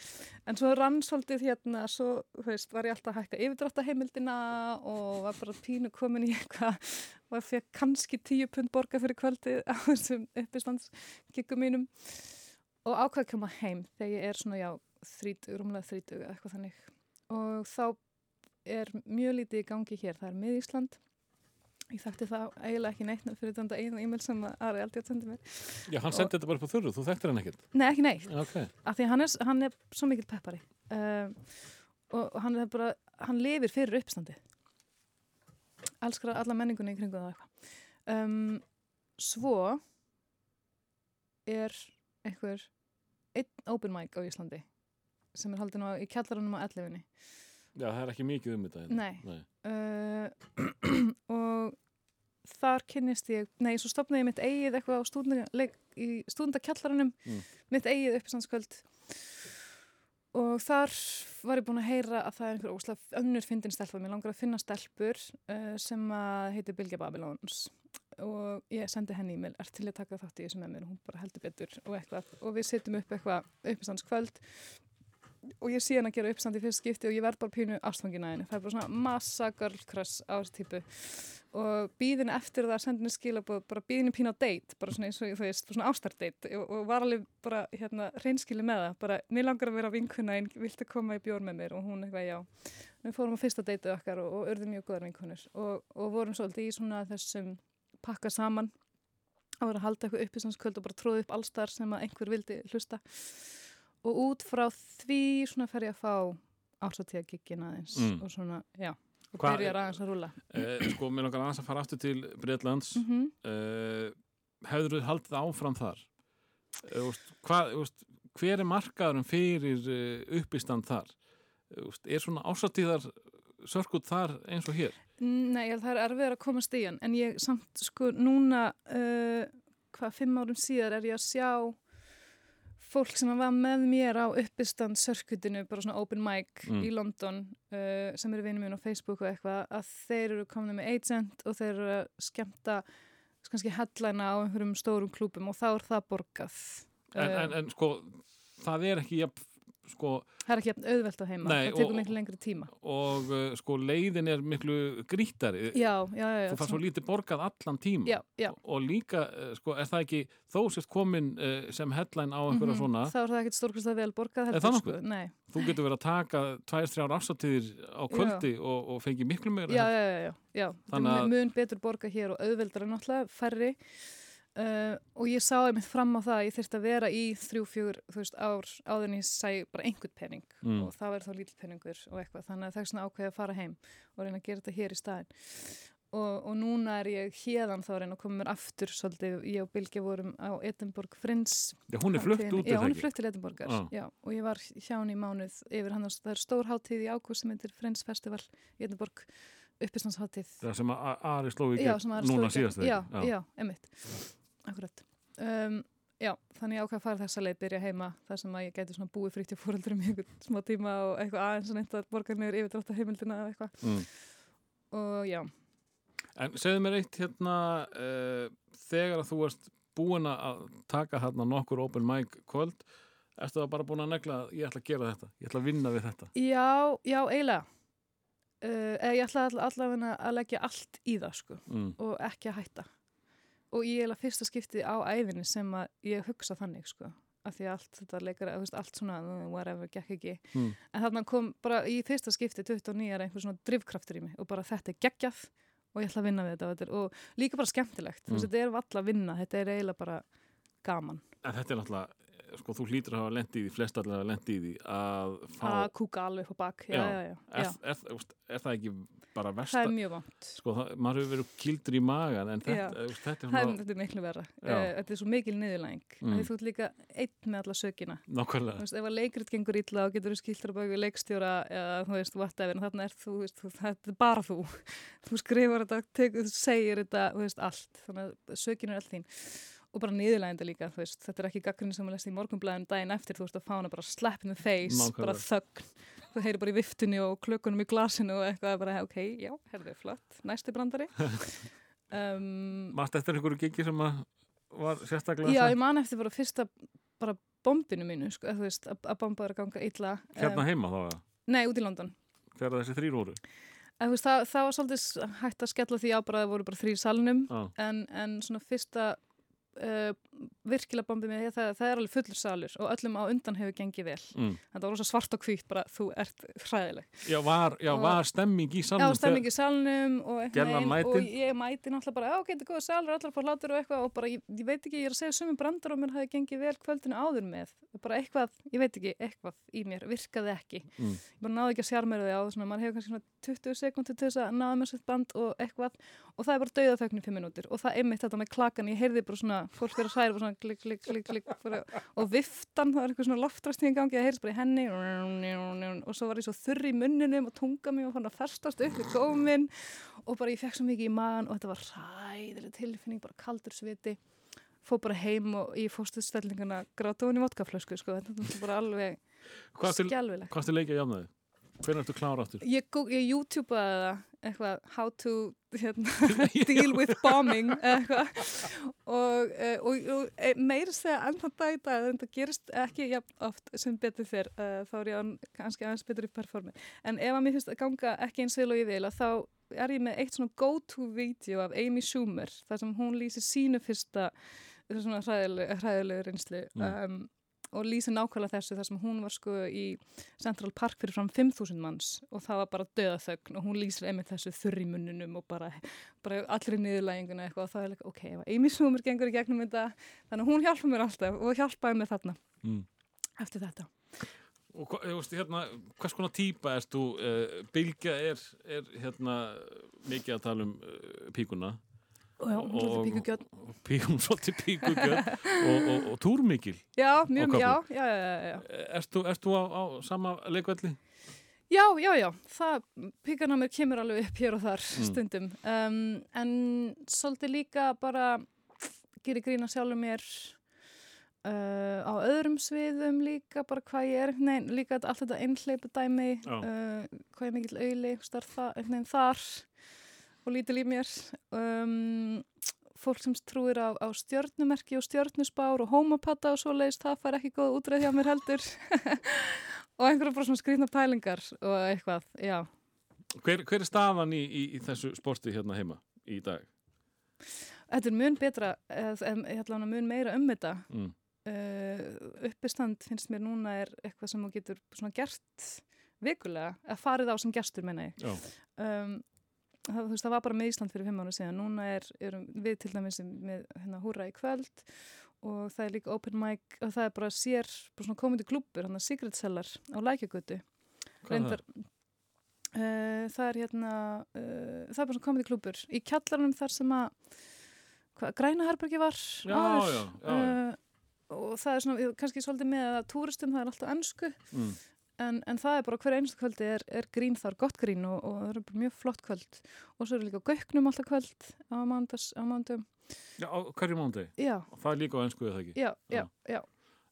En svo rann svolítið hérna, svo, þú veist, var ég alltaf að hækka yfirdráttaheimildina og var bara pínu komin í eitthvað og fekk kannski tíu pund borga fyrir kvöldið á þessum uppistandsgikkum mínum og ákvað að koma heim þegar ég er svona, já, þrítug, rúmlega þrítug eða eitthvað þannig. Og þá er mjög lítið í gangi hér, það er mið Ísland Ég þekkti það eiginlega ekki neitt fyrir þetta einu e-mail sem Ari aldrei sendi mér. Já, hann sendi þetta bara á þurru, þú þekktir hann ekkert Nei, ekki neitt, Ok, af því hann er, hann er svo mikill peppari um, og hann er bara, hann lifir fyrir uppstandi. Elskar alla menningunni í kringu það eitthvað. Um, svo er einhver einn open mic á Íslandi sem er haldin á, í kjallarunum á 11. já, það er ekki mikið um þetta hérna. Nei. Nei. uh, og þar kynnist ég, nei, svo stopnaði ég mitt eigið eitthvað á stúdendakjallarunum, Mm. mitt eigið uppstandskvöld og þar var ég búin að heyra að það er einhver óslega önnur fyndin stelpa, mér langar að finna stelpur uh, sem að heitir Bilge Babylons og ég sendi henni e-mail, er til að taka þátt í þessu með mér og hún bara heldur betur og eitthvað og við setjum upp eitthvað uppstandskvöld og ég sé hann að gera uppstand í fyrst skipti og ég verð bara pínu ástfangina henni. Það er bara svona massa girl crush á þessu típu. Og býðin eftir það sendinu skilabóð, bara býðin pínu á date, bara svona eins og þú veist, svona ástardate. Og, og var alveg bara hérna reynskili með það, bara mér langar að vera vinkuna einn, viltu koma í bjór með mér? Og hún eitthvað já. Við fórum á fyrsta dateið okkar og, og urðum mjög góðar vinkunir og, og vorum svolítið í svona þessum pakka saman. Að vera að halda eitthvað upp í samskvöld og bara tróða upp allstar sem að einhver vildi hlusta og út frá því svona fer ég að fá ársatíða giggin aðeins Mm. og svona, já, og Hva- byrjar aðeins að rúla. Eh, sko, mér langar aðeins að fara aftur til Breitlands Mm -hmm. uh, hefur þú haldið áfram þar uh, úst, hvað, úst, hver er markaðurum fyrir uh, uppistand þar uh, úst, er svona ásatíðar sörkut þar eins og hér Nei, það er erfið að komast í hann en ég samt sko núna uh, hvað fimm árum síðar er ég að sjá fólk sem var með mér á uppistand sörkutinu, bara svona open mic Mm. í London, uh, sem eru vinið minn á Facebook og eitthvað, að þeir eru komin með agent og þeir eru að skemmta kannski headlina á einhverjum stórum klúbum og þá er það borgað. en, Uh, en, en sko, það er ekki jafn, sko, það er ekki auðvelt á heima, Nei, það tekur miklu lengri tíma. og uh, sko leiðin er miklu grítari Já, já, já. já þú fær svo lítið borgað allan tíma Já, já. og líka, uh, sko, er það ekki þó sérst komin uh, sem headline á einhverja Mhm, svona, Þá er það ekkert stórkvæmst vel borgað heldur, sko. nokkuð? Nei, þú getur verið að taka tvær, þrjár afsattíðir á kvöldi og, og fengi miklu meira já, já, já, já, já. Þannig að- mun betur borga hér og auðveldara náttúrulega færri uh, og ég sá einmitt fram á það að ég þurfti að vera í þrjú, fjögur, þú veist, ár áður en ég sæ bara einhvern pening. Mm. og það verður þá lítill peningur og eitthvað. Þannig að það er svona ákveði að fara heim og reyna að gera þetta hér í staðin og, og núna er ég hérðan þá reyna að koma mér aftur svolítið, ég og Bilge vorum á Edinborg Friends Já, hún er flutt út Já, hún er flutt til Edinborgar Já. já, og ég var hjá henni í mánuð yfir hann, það er stór hátíð í ágúst sem heitir Friends Festival í Edinborg uppistandshátíð. Það sem að Ari sló í já, gegn núna slóið gegn. síðast já, já, einmitt akkurat. Um, já, þannig ég ákvað að fara þessa leið byrja heima þar sem að ég gæti svona búið frítt hjá fóröldurum í einhvern smá tíma og eitthvað aðeins og neitt að borga niður yfir drátt heimildina og eitthvað. Mm. og já, En segðu mér eitt hérna uh, þegar að þú ert búin að taka hérna nokkur open mic kvöld ertu það bara búin að negla að ég ætla að gera þetta? Ég ætla að vinna við þetta? Já, já, eiginlega. Uh, eða ég ætla all, allavega að leggja allt í það sko. Mm. og ekki að hætta og ég er fyrsta skipti á æfinni sem að ég hugsa þannig sko. Af því að allt þetta leikar, þú veist, allt svona uh, whatever, gekk ekki, Mm. en þarna kom bara í fyrsta skipti 29 er einhver svona drivkraftur í mig. Og bara þetta er geggjað og ég ætla að vinna við þetta. Og, líka bara skemmtilegt, þú veist, Mm. þetta er valla að vinna þetta er eiginlega bara gaman. En þetta er náttúrulega sko þú hlýtur að hafa lent í því, flest allir hafa lent í því að fá að kúka alveg upp á bak. Já, Já. já, er, er, er, er það ekki bara það versta er mjög vant sko það, maður hefur verið kildur í magan en þetta, þetta er það er, svona þetta miklu verra, Já. uh, þetta er svo mikil niðurlæging. Mm. þú ert líka einn með alla sökina. Nákvæmlega. Ef að leikrit gengur illa og getur þú skiltur á baki leikstjóra eða þú veist, whatever, þarna er þú, veist, þetta er bara þú. Þú skrifar þetta, tekur, þú segir þetta þú veist, allt, þannig að sökin er allt þín. Og bara niðurlægenda líka, þú veist þetta er ekki gaggrinni sem að lesa í morgunblæðin daginn eftir þú veist að fá hana bara slap in the face Nákvæmlega. bara þögn, þú heyrir bara í viftunni og klökunum í glasinu og eitthvað bara, ok, já, herðu, flott, næsti brandari um, Mást eftir einhverju gengi sem að var sérstaklega Já, ég man eftir bara fyrsta bara bombinu mínu, sko, þú veist, að, að bomba er að ganga illa. hérna Um, heima þá nei, út í London. þegar þessi þrýr voru þú veist, það, það var svolítið hægt að skella því á bara að það voru bara þrýr salnum, Já. en, en svona fyrsta uh, virkilega bombið mig, það, það er alveg fullur salur og öllum á undan hefur gengið vel. mm. Þetta var rosa svart og hvítt, bara þú ert hræðileg. já, var, já, var stemming í Já, salnum stemming í salnum og og ég mæti náttúrulega bara, já, ok, þetta er góð salur, allar fór hlátur og eitthvað og bara, ég, ég veit ekki, ég er að segja sumum brandar og mér hafi gengið vel kvöldinu áður með bara eitthvað, ég veit ekki, eitthvað í mér virkaði ekki. Mm. Ég bara náði ekki að sjármera þig á svona, maður hefur kannski svona 20 sekundir til þess að náða með sitt band og eitthvað og það er bara dauða þögn í 5 minútur og það er einmitt þetta með klakan, ég heyrði bara svona fólk er að bara svona klik, klik, klik, klik og viftan, það var eitthvað svona loftræsting í gangi, það heyrðist bara í henni og svo var ég svo þurr í munninum og tunga mig og fann að festast upp í góminn og bara ég fekk svo mikið í maðan og þetta var ræðileg tilfinning, bara kaldur sviti fór bara heim og í fóstuðstellinguna gráta hún í vodkaflösku sko. þetta var bara alveg hvað ertu skjálfilegt hvað ertu leikja jafnaði? hvernig ertu klára áttur? Ég, ég YouTubeaði það eitthvað, how to hérna, deal with bombing eitthvað. Og, eh, og, og eh, meira segja enn þann dag í dag, en það gerist ekki jafn oft sem betur fyrr uh, þá er ég án, kannski aðeins betur í performi en ef að mér finnst að ganga ekki eins vel og ég vil að þá er ég með eitt svona go-to vídeo af Amy Schumer þar sem hún lýsir sínu fyrsta svona hræðilegu, reynslu um, og lýsir nákvæmlega þessu þar sem hún var sko í Central Park fyrir fram 5.000 manns og það var bara döðaþögn og hún lýsir einmitt þessu þurr í munnunum og bara, bara allir í niðurlæginguna eitthvað og það er líka, ok, ef Amy Schumer gengur í gegnum þetta, þannig að hún hjálpa mér alltaf og hjálpaði mér þarna Mm. eftir þetta. og hérna, hvers konar típa erst þú, uh, Bilgja er, er hérna mikið að tala um uh, píkuna já, hún er Og- alltaf píkugjöld. píkum svolítið píkugjörn og, og, og túrmikil Já, mjög, já, já, já, já, já. erst þú, erst þú á, á sama leikvelli? Já, já, já, það, píkan á mér kemur alveg upp hér og þar Mm. stundum. Um, en svolítið líka bara gerir grína sjálfur mér uh, á öðrum sviðum líka, bara hvað ég er veginn, líka allt þetta einhleipa dæmi, uh, hvað ég mikill auðli, einhvern veginn þar og lítil í mér. Um, fólk sem trúir á, á stjörnumerki og stjörnusbár og homopata og svoleiðis, það fær ekki góð útreið hjá mér heldur. og einhverja bara svona skrýtna pælingar og eitthvað, já. Hver, hver er stafan í, í, í þessu sporti hérna heima í dag? Þetta er mun betra, eða mun meira um þetta. Mm. Uh, uppistand finnst mér núna er eitthvað sem þú getur svona gert vikulega, að farið á sem gestur menna ég. Um, það, þú veist, það var bara með Ísland fyrir fimm ára síðan. Núna er, erum við til dæmis með hérna húra í kvöld og það er líka open mic og það er bara sér, bara svona komandi klúpur, hann að Secret Cellar á Lækjagötu. er það? Uh, það er hérna, uh, það er bara svona komandi klúpur í kjallarunum þar sem að hva, Græna herbergi var Já, áður. já, já. Uh, og það er svona, kannski svolítið með að túristum það er alltaf ennsku Mm. En, en það er bara hver einstu kvöldi er, er grín þar, gott grín og, og það er bara mjög flott kvöld og svo er líka gauknum alltaf kvöld á á mándum Já, á hverju mánuði? já, Það er líka á ennsku eða ekki? já, já, já.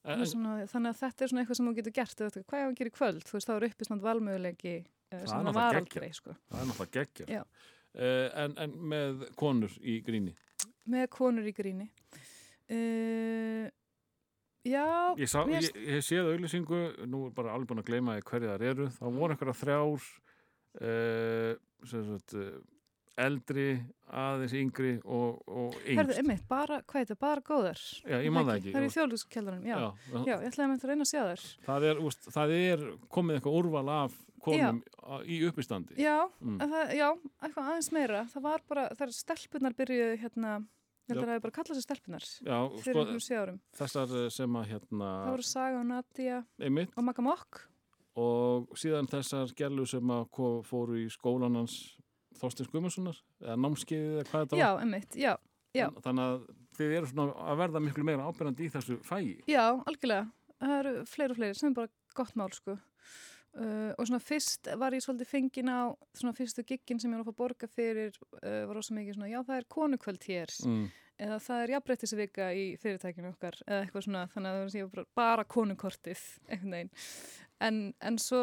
En, En, svona, þannig að þetta er svona eitthvað sem þú getur gert eða, hvað er að gera í kvöld, þú veist, þá er uppi svona valmöguleiki uh, Það er sem það var geggjað. aldrei sko. það er náttúrulega. Já. en, en með konur í gríni? með konur í gríni uh, já Ég, sá, ég, ég séð auðlýsingu, nú er bara alveg búin að gleyma því hverju þar eru. Það voru einhverja þrjár uh, eldri, aðeins yngri og, og Herðu, yngst. einmitt, bara, hvað heitir, bara góðar Já, ég man það ekki. Það er í þjóðlúskjallarinn, já. já. Já, ég ætlaði að mynda að reyna að sjá þær. það, er, úst, það er komið eitthvað úrval af konum í uppistandi. Já, Mm. það, já, eitthvað aðeins meira. Það var bara, það er stelpunar byrjuðu hérna, ég held að það hefur bara kallað sér stelpunar Já, fyrir sko, einhverjum sjö árum. þessar eh, sem að hérna, Það voru Saga og Nadia einmitt, og Magga Mokk. og síðan þessar gerlu sem að fóru í skólan hans Þorsteins Guðmundssonar, eða námskeiðið eða hvað þetta Já, einmitt, já, já. Þann- Þannig að þið eru svona að verða miklu meira ábyrjandi í þessu fægi. Já, algjörlega. Það eru fleiri og fleiri sem er bara gott mál, sko. Uh, og svona fyrst var ég svolítið fengin á svona fyrstu giggin sem ég var að fá borga fyrir uh, var rosa mikið svona, já það er konukvöld hér. Mm. eða það er jafnbreytisvika í fyrirtækinu okkar eða eitthvað svona, þannig að það var bara, bara konukortið einhvern veginn. En, en svo,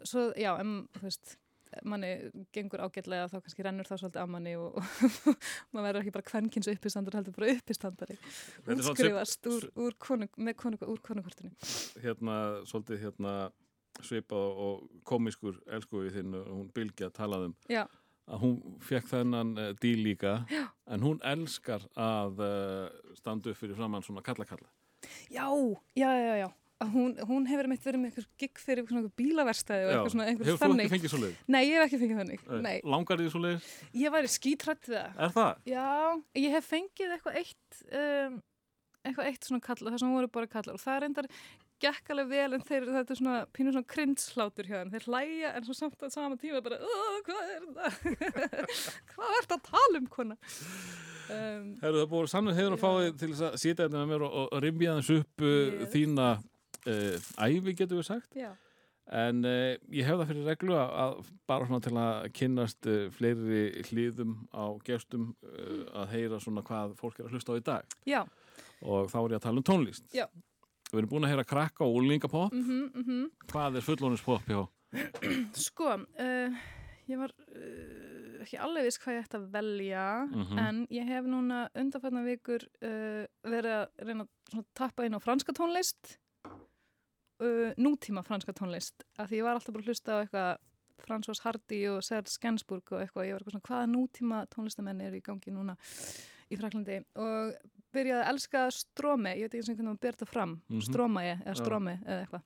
svo, já en þú veist, manni gengur ágætlega þá kannski rennur það svolítið á manni og, og maður verður ekki bara kvenkins uppistandar heldur bara uppistandari. Útskrifast úr, úr, konu, með konu, úr konukortinu. Hérna, svolítið hérna svipað og komískur elskuði þinn og hún Bylgja talaði um Já, að hún fekk þennan uh, díl líka Já. en hún elskar að uh, standa upp fyrir framann svona kalla-kalla. já, já, já, já. Að Hún, hún hefur meitt verið með eitthvað gigg fyrir eitthvað bílaverstaði og eitthvað svona Hefur þú ekki fengið svo leið? Nei, ég hef ekki fengið þannig. Nei, Langar því svo leið? ég væri skítrætt við það. Er það? Já, ég hef fengið eitthvað eitt um, eitthvað eitt svona kalla, það sem voru bara kallar og það reyndar gekk alveg vel en þeir, þetta er svona pínu svona krindsllátur hjá þeim, þeir hlæja en svo samt á sama tíma bara, "Ó, hvað er það? hvað ert að tala um kona? Um, Herru, það búið sannur hefur að fá þig til að sitja þetta með mér og, og rifja þess upp uh, þína uh, æfi, getur við sagt. já, En uh, ég hef það fyrir reglu að, að bara svona til að kynnast uh, fleiri hlýðum á gestum uh, að heyra svona hvað fólk er að hlusta á í dag. já, Og þá er ég að tala um tónlist. Já. Við erum búin að heyra krakka og úlingapop. mhm, mhm. Hvað er fullónispop hjá? Sko, uh, ég var uh, ekki alveg viss hvað ég ætti að velja Mhm. en ég hef núna undanfarnar vikur uh, verið að reyna að tappa inn á franska tónlist uh, nútíma franska tónlist af því ég var alltaf bara að hlusta á eitthvað François Hardy og Serge Gainsbourg og eitthvað, ég var eitthvað svona hvaða nútíma tónlistamenn eru í gangi núna í Fraklandi og byrjaði að elska Strómi, ég veit ekki og hvernig maður þetta fram Mhm. Stróma ég, eða Já. Strómi eða eitthvað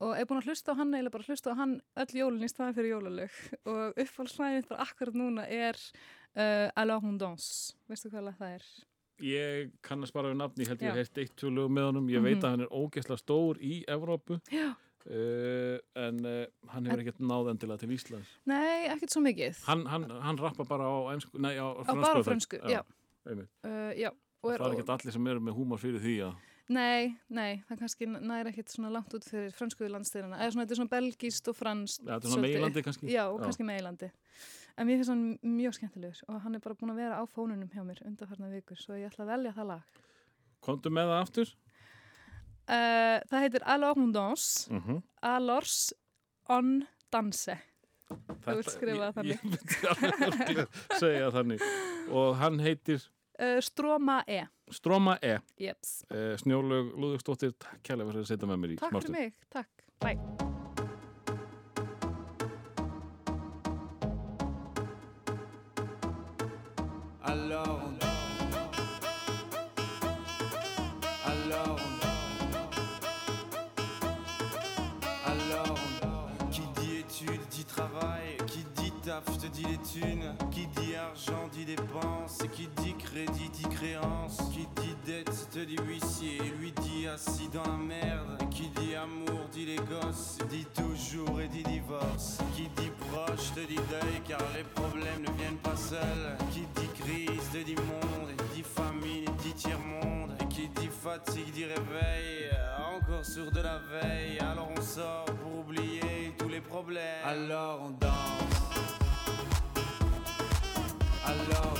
og er búin að hlusta á hann eiginlega bara hlusta á hann öll jólun í staðan fyrir jólalög og uppfálslæðin bara akkurat núna er uh, Alors on danse veistu hvað það er? Ég kannast bara við nafni, ég held ég Já. heilt eitt tjólu með honum. Ég veit Mhm. að hann er ógeðslega stór í Evrópu. Já. Uh, en uh, hann hefur ekkert náð endilega til Íslands. Nei, ekkert svo mikið Hann, hann, hann rappar bara á á á fransku. bara það frönsku, ekki? já, einmitt. uh, já. Og Það er, er ekkert allir sem eru með húmor fyrir því að nei, nei, það kannski næri ekkert svona langt út fyrir frönskuðu landstyrina eða svona, þetta er svona belgíst og franskt ja, þetta er svona meilandi kannski. Já, og kannski meilandi en mér finnst hann mjög skemmtilegur og hann er bara búin að vera á fónunum hjá mér undanfarnar vikur svo ég ætla að velja það lag Komdu með það aftur? Uh, það heitir Alors on danse, Mm Alors on danse. Þú vilt skrifa það þannig. Ég örugglega segja þannig. Og hann heitir Uh, Stroma E. Stroma E. Jeps. Uh, Snjólaug Lúðugstóttir, takk kærlega fyrir að setja með mér í Takk fyrir mig. Takk. Bye. Alors taf te dit les thunes. Qui dit argent dit dépenses. Qui dit crédit dit créance. Qui dit dette te dit huissier. Lui dit assis dans la merde. Qui dit amour dit les gosses. Dit toujours et dit divorce. Qui dit proche te dit deuil Car les problèmes ne viennent pas seuls. Qui dit crise te dit monde. Dit famine dit tiers-monde. Et qui dit fatigue dit réveil. Encore sur de la veille. Alors on sort pour oublier tous les problèmes. Alors on danse alors on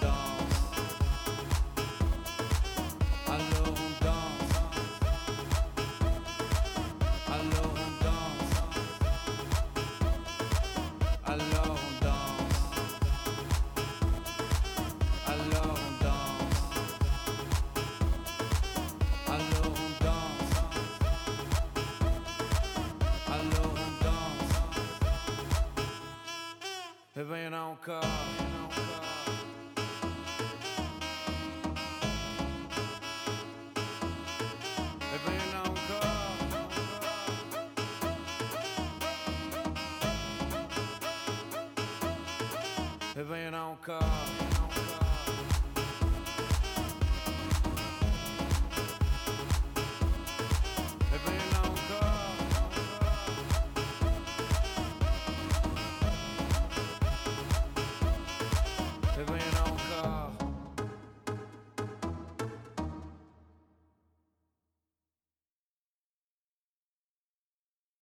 danse.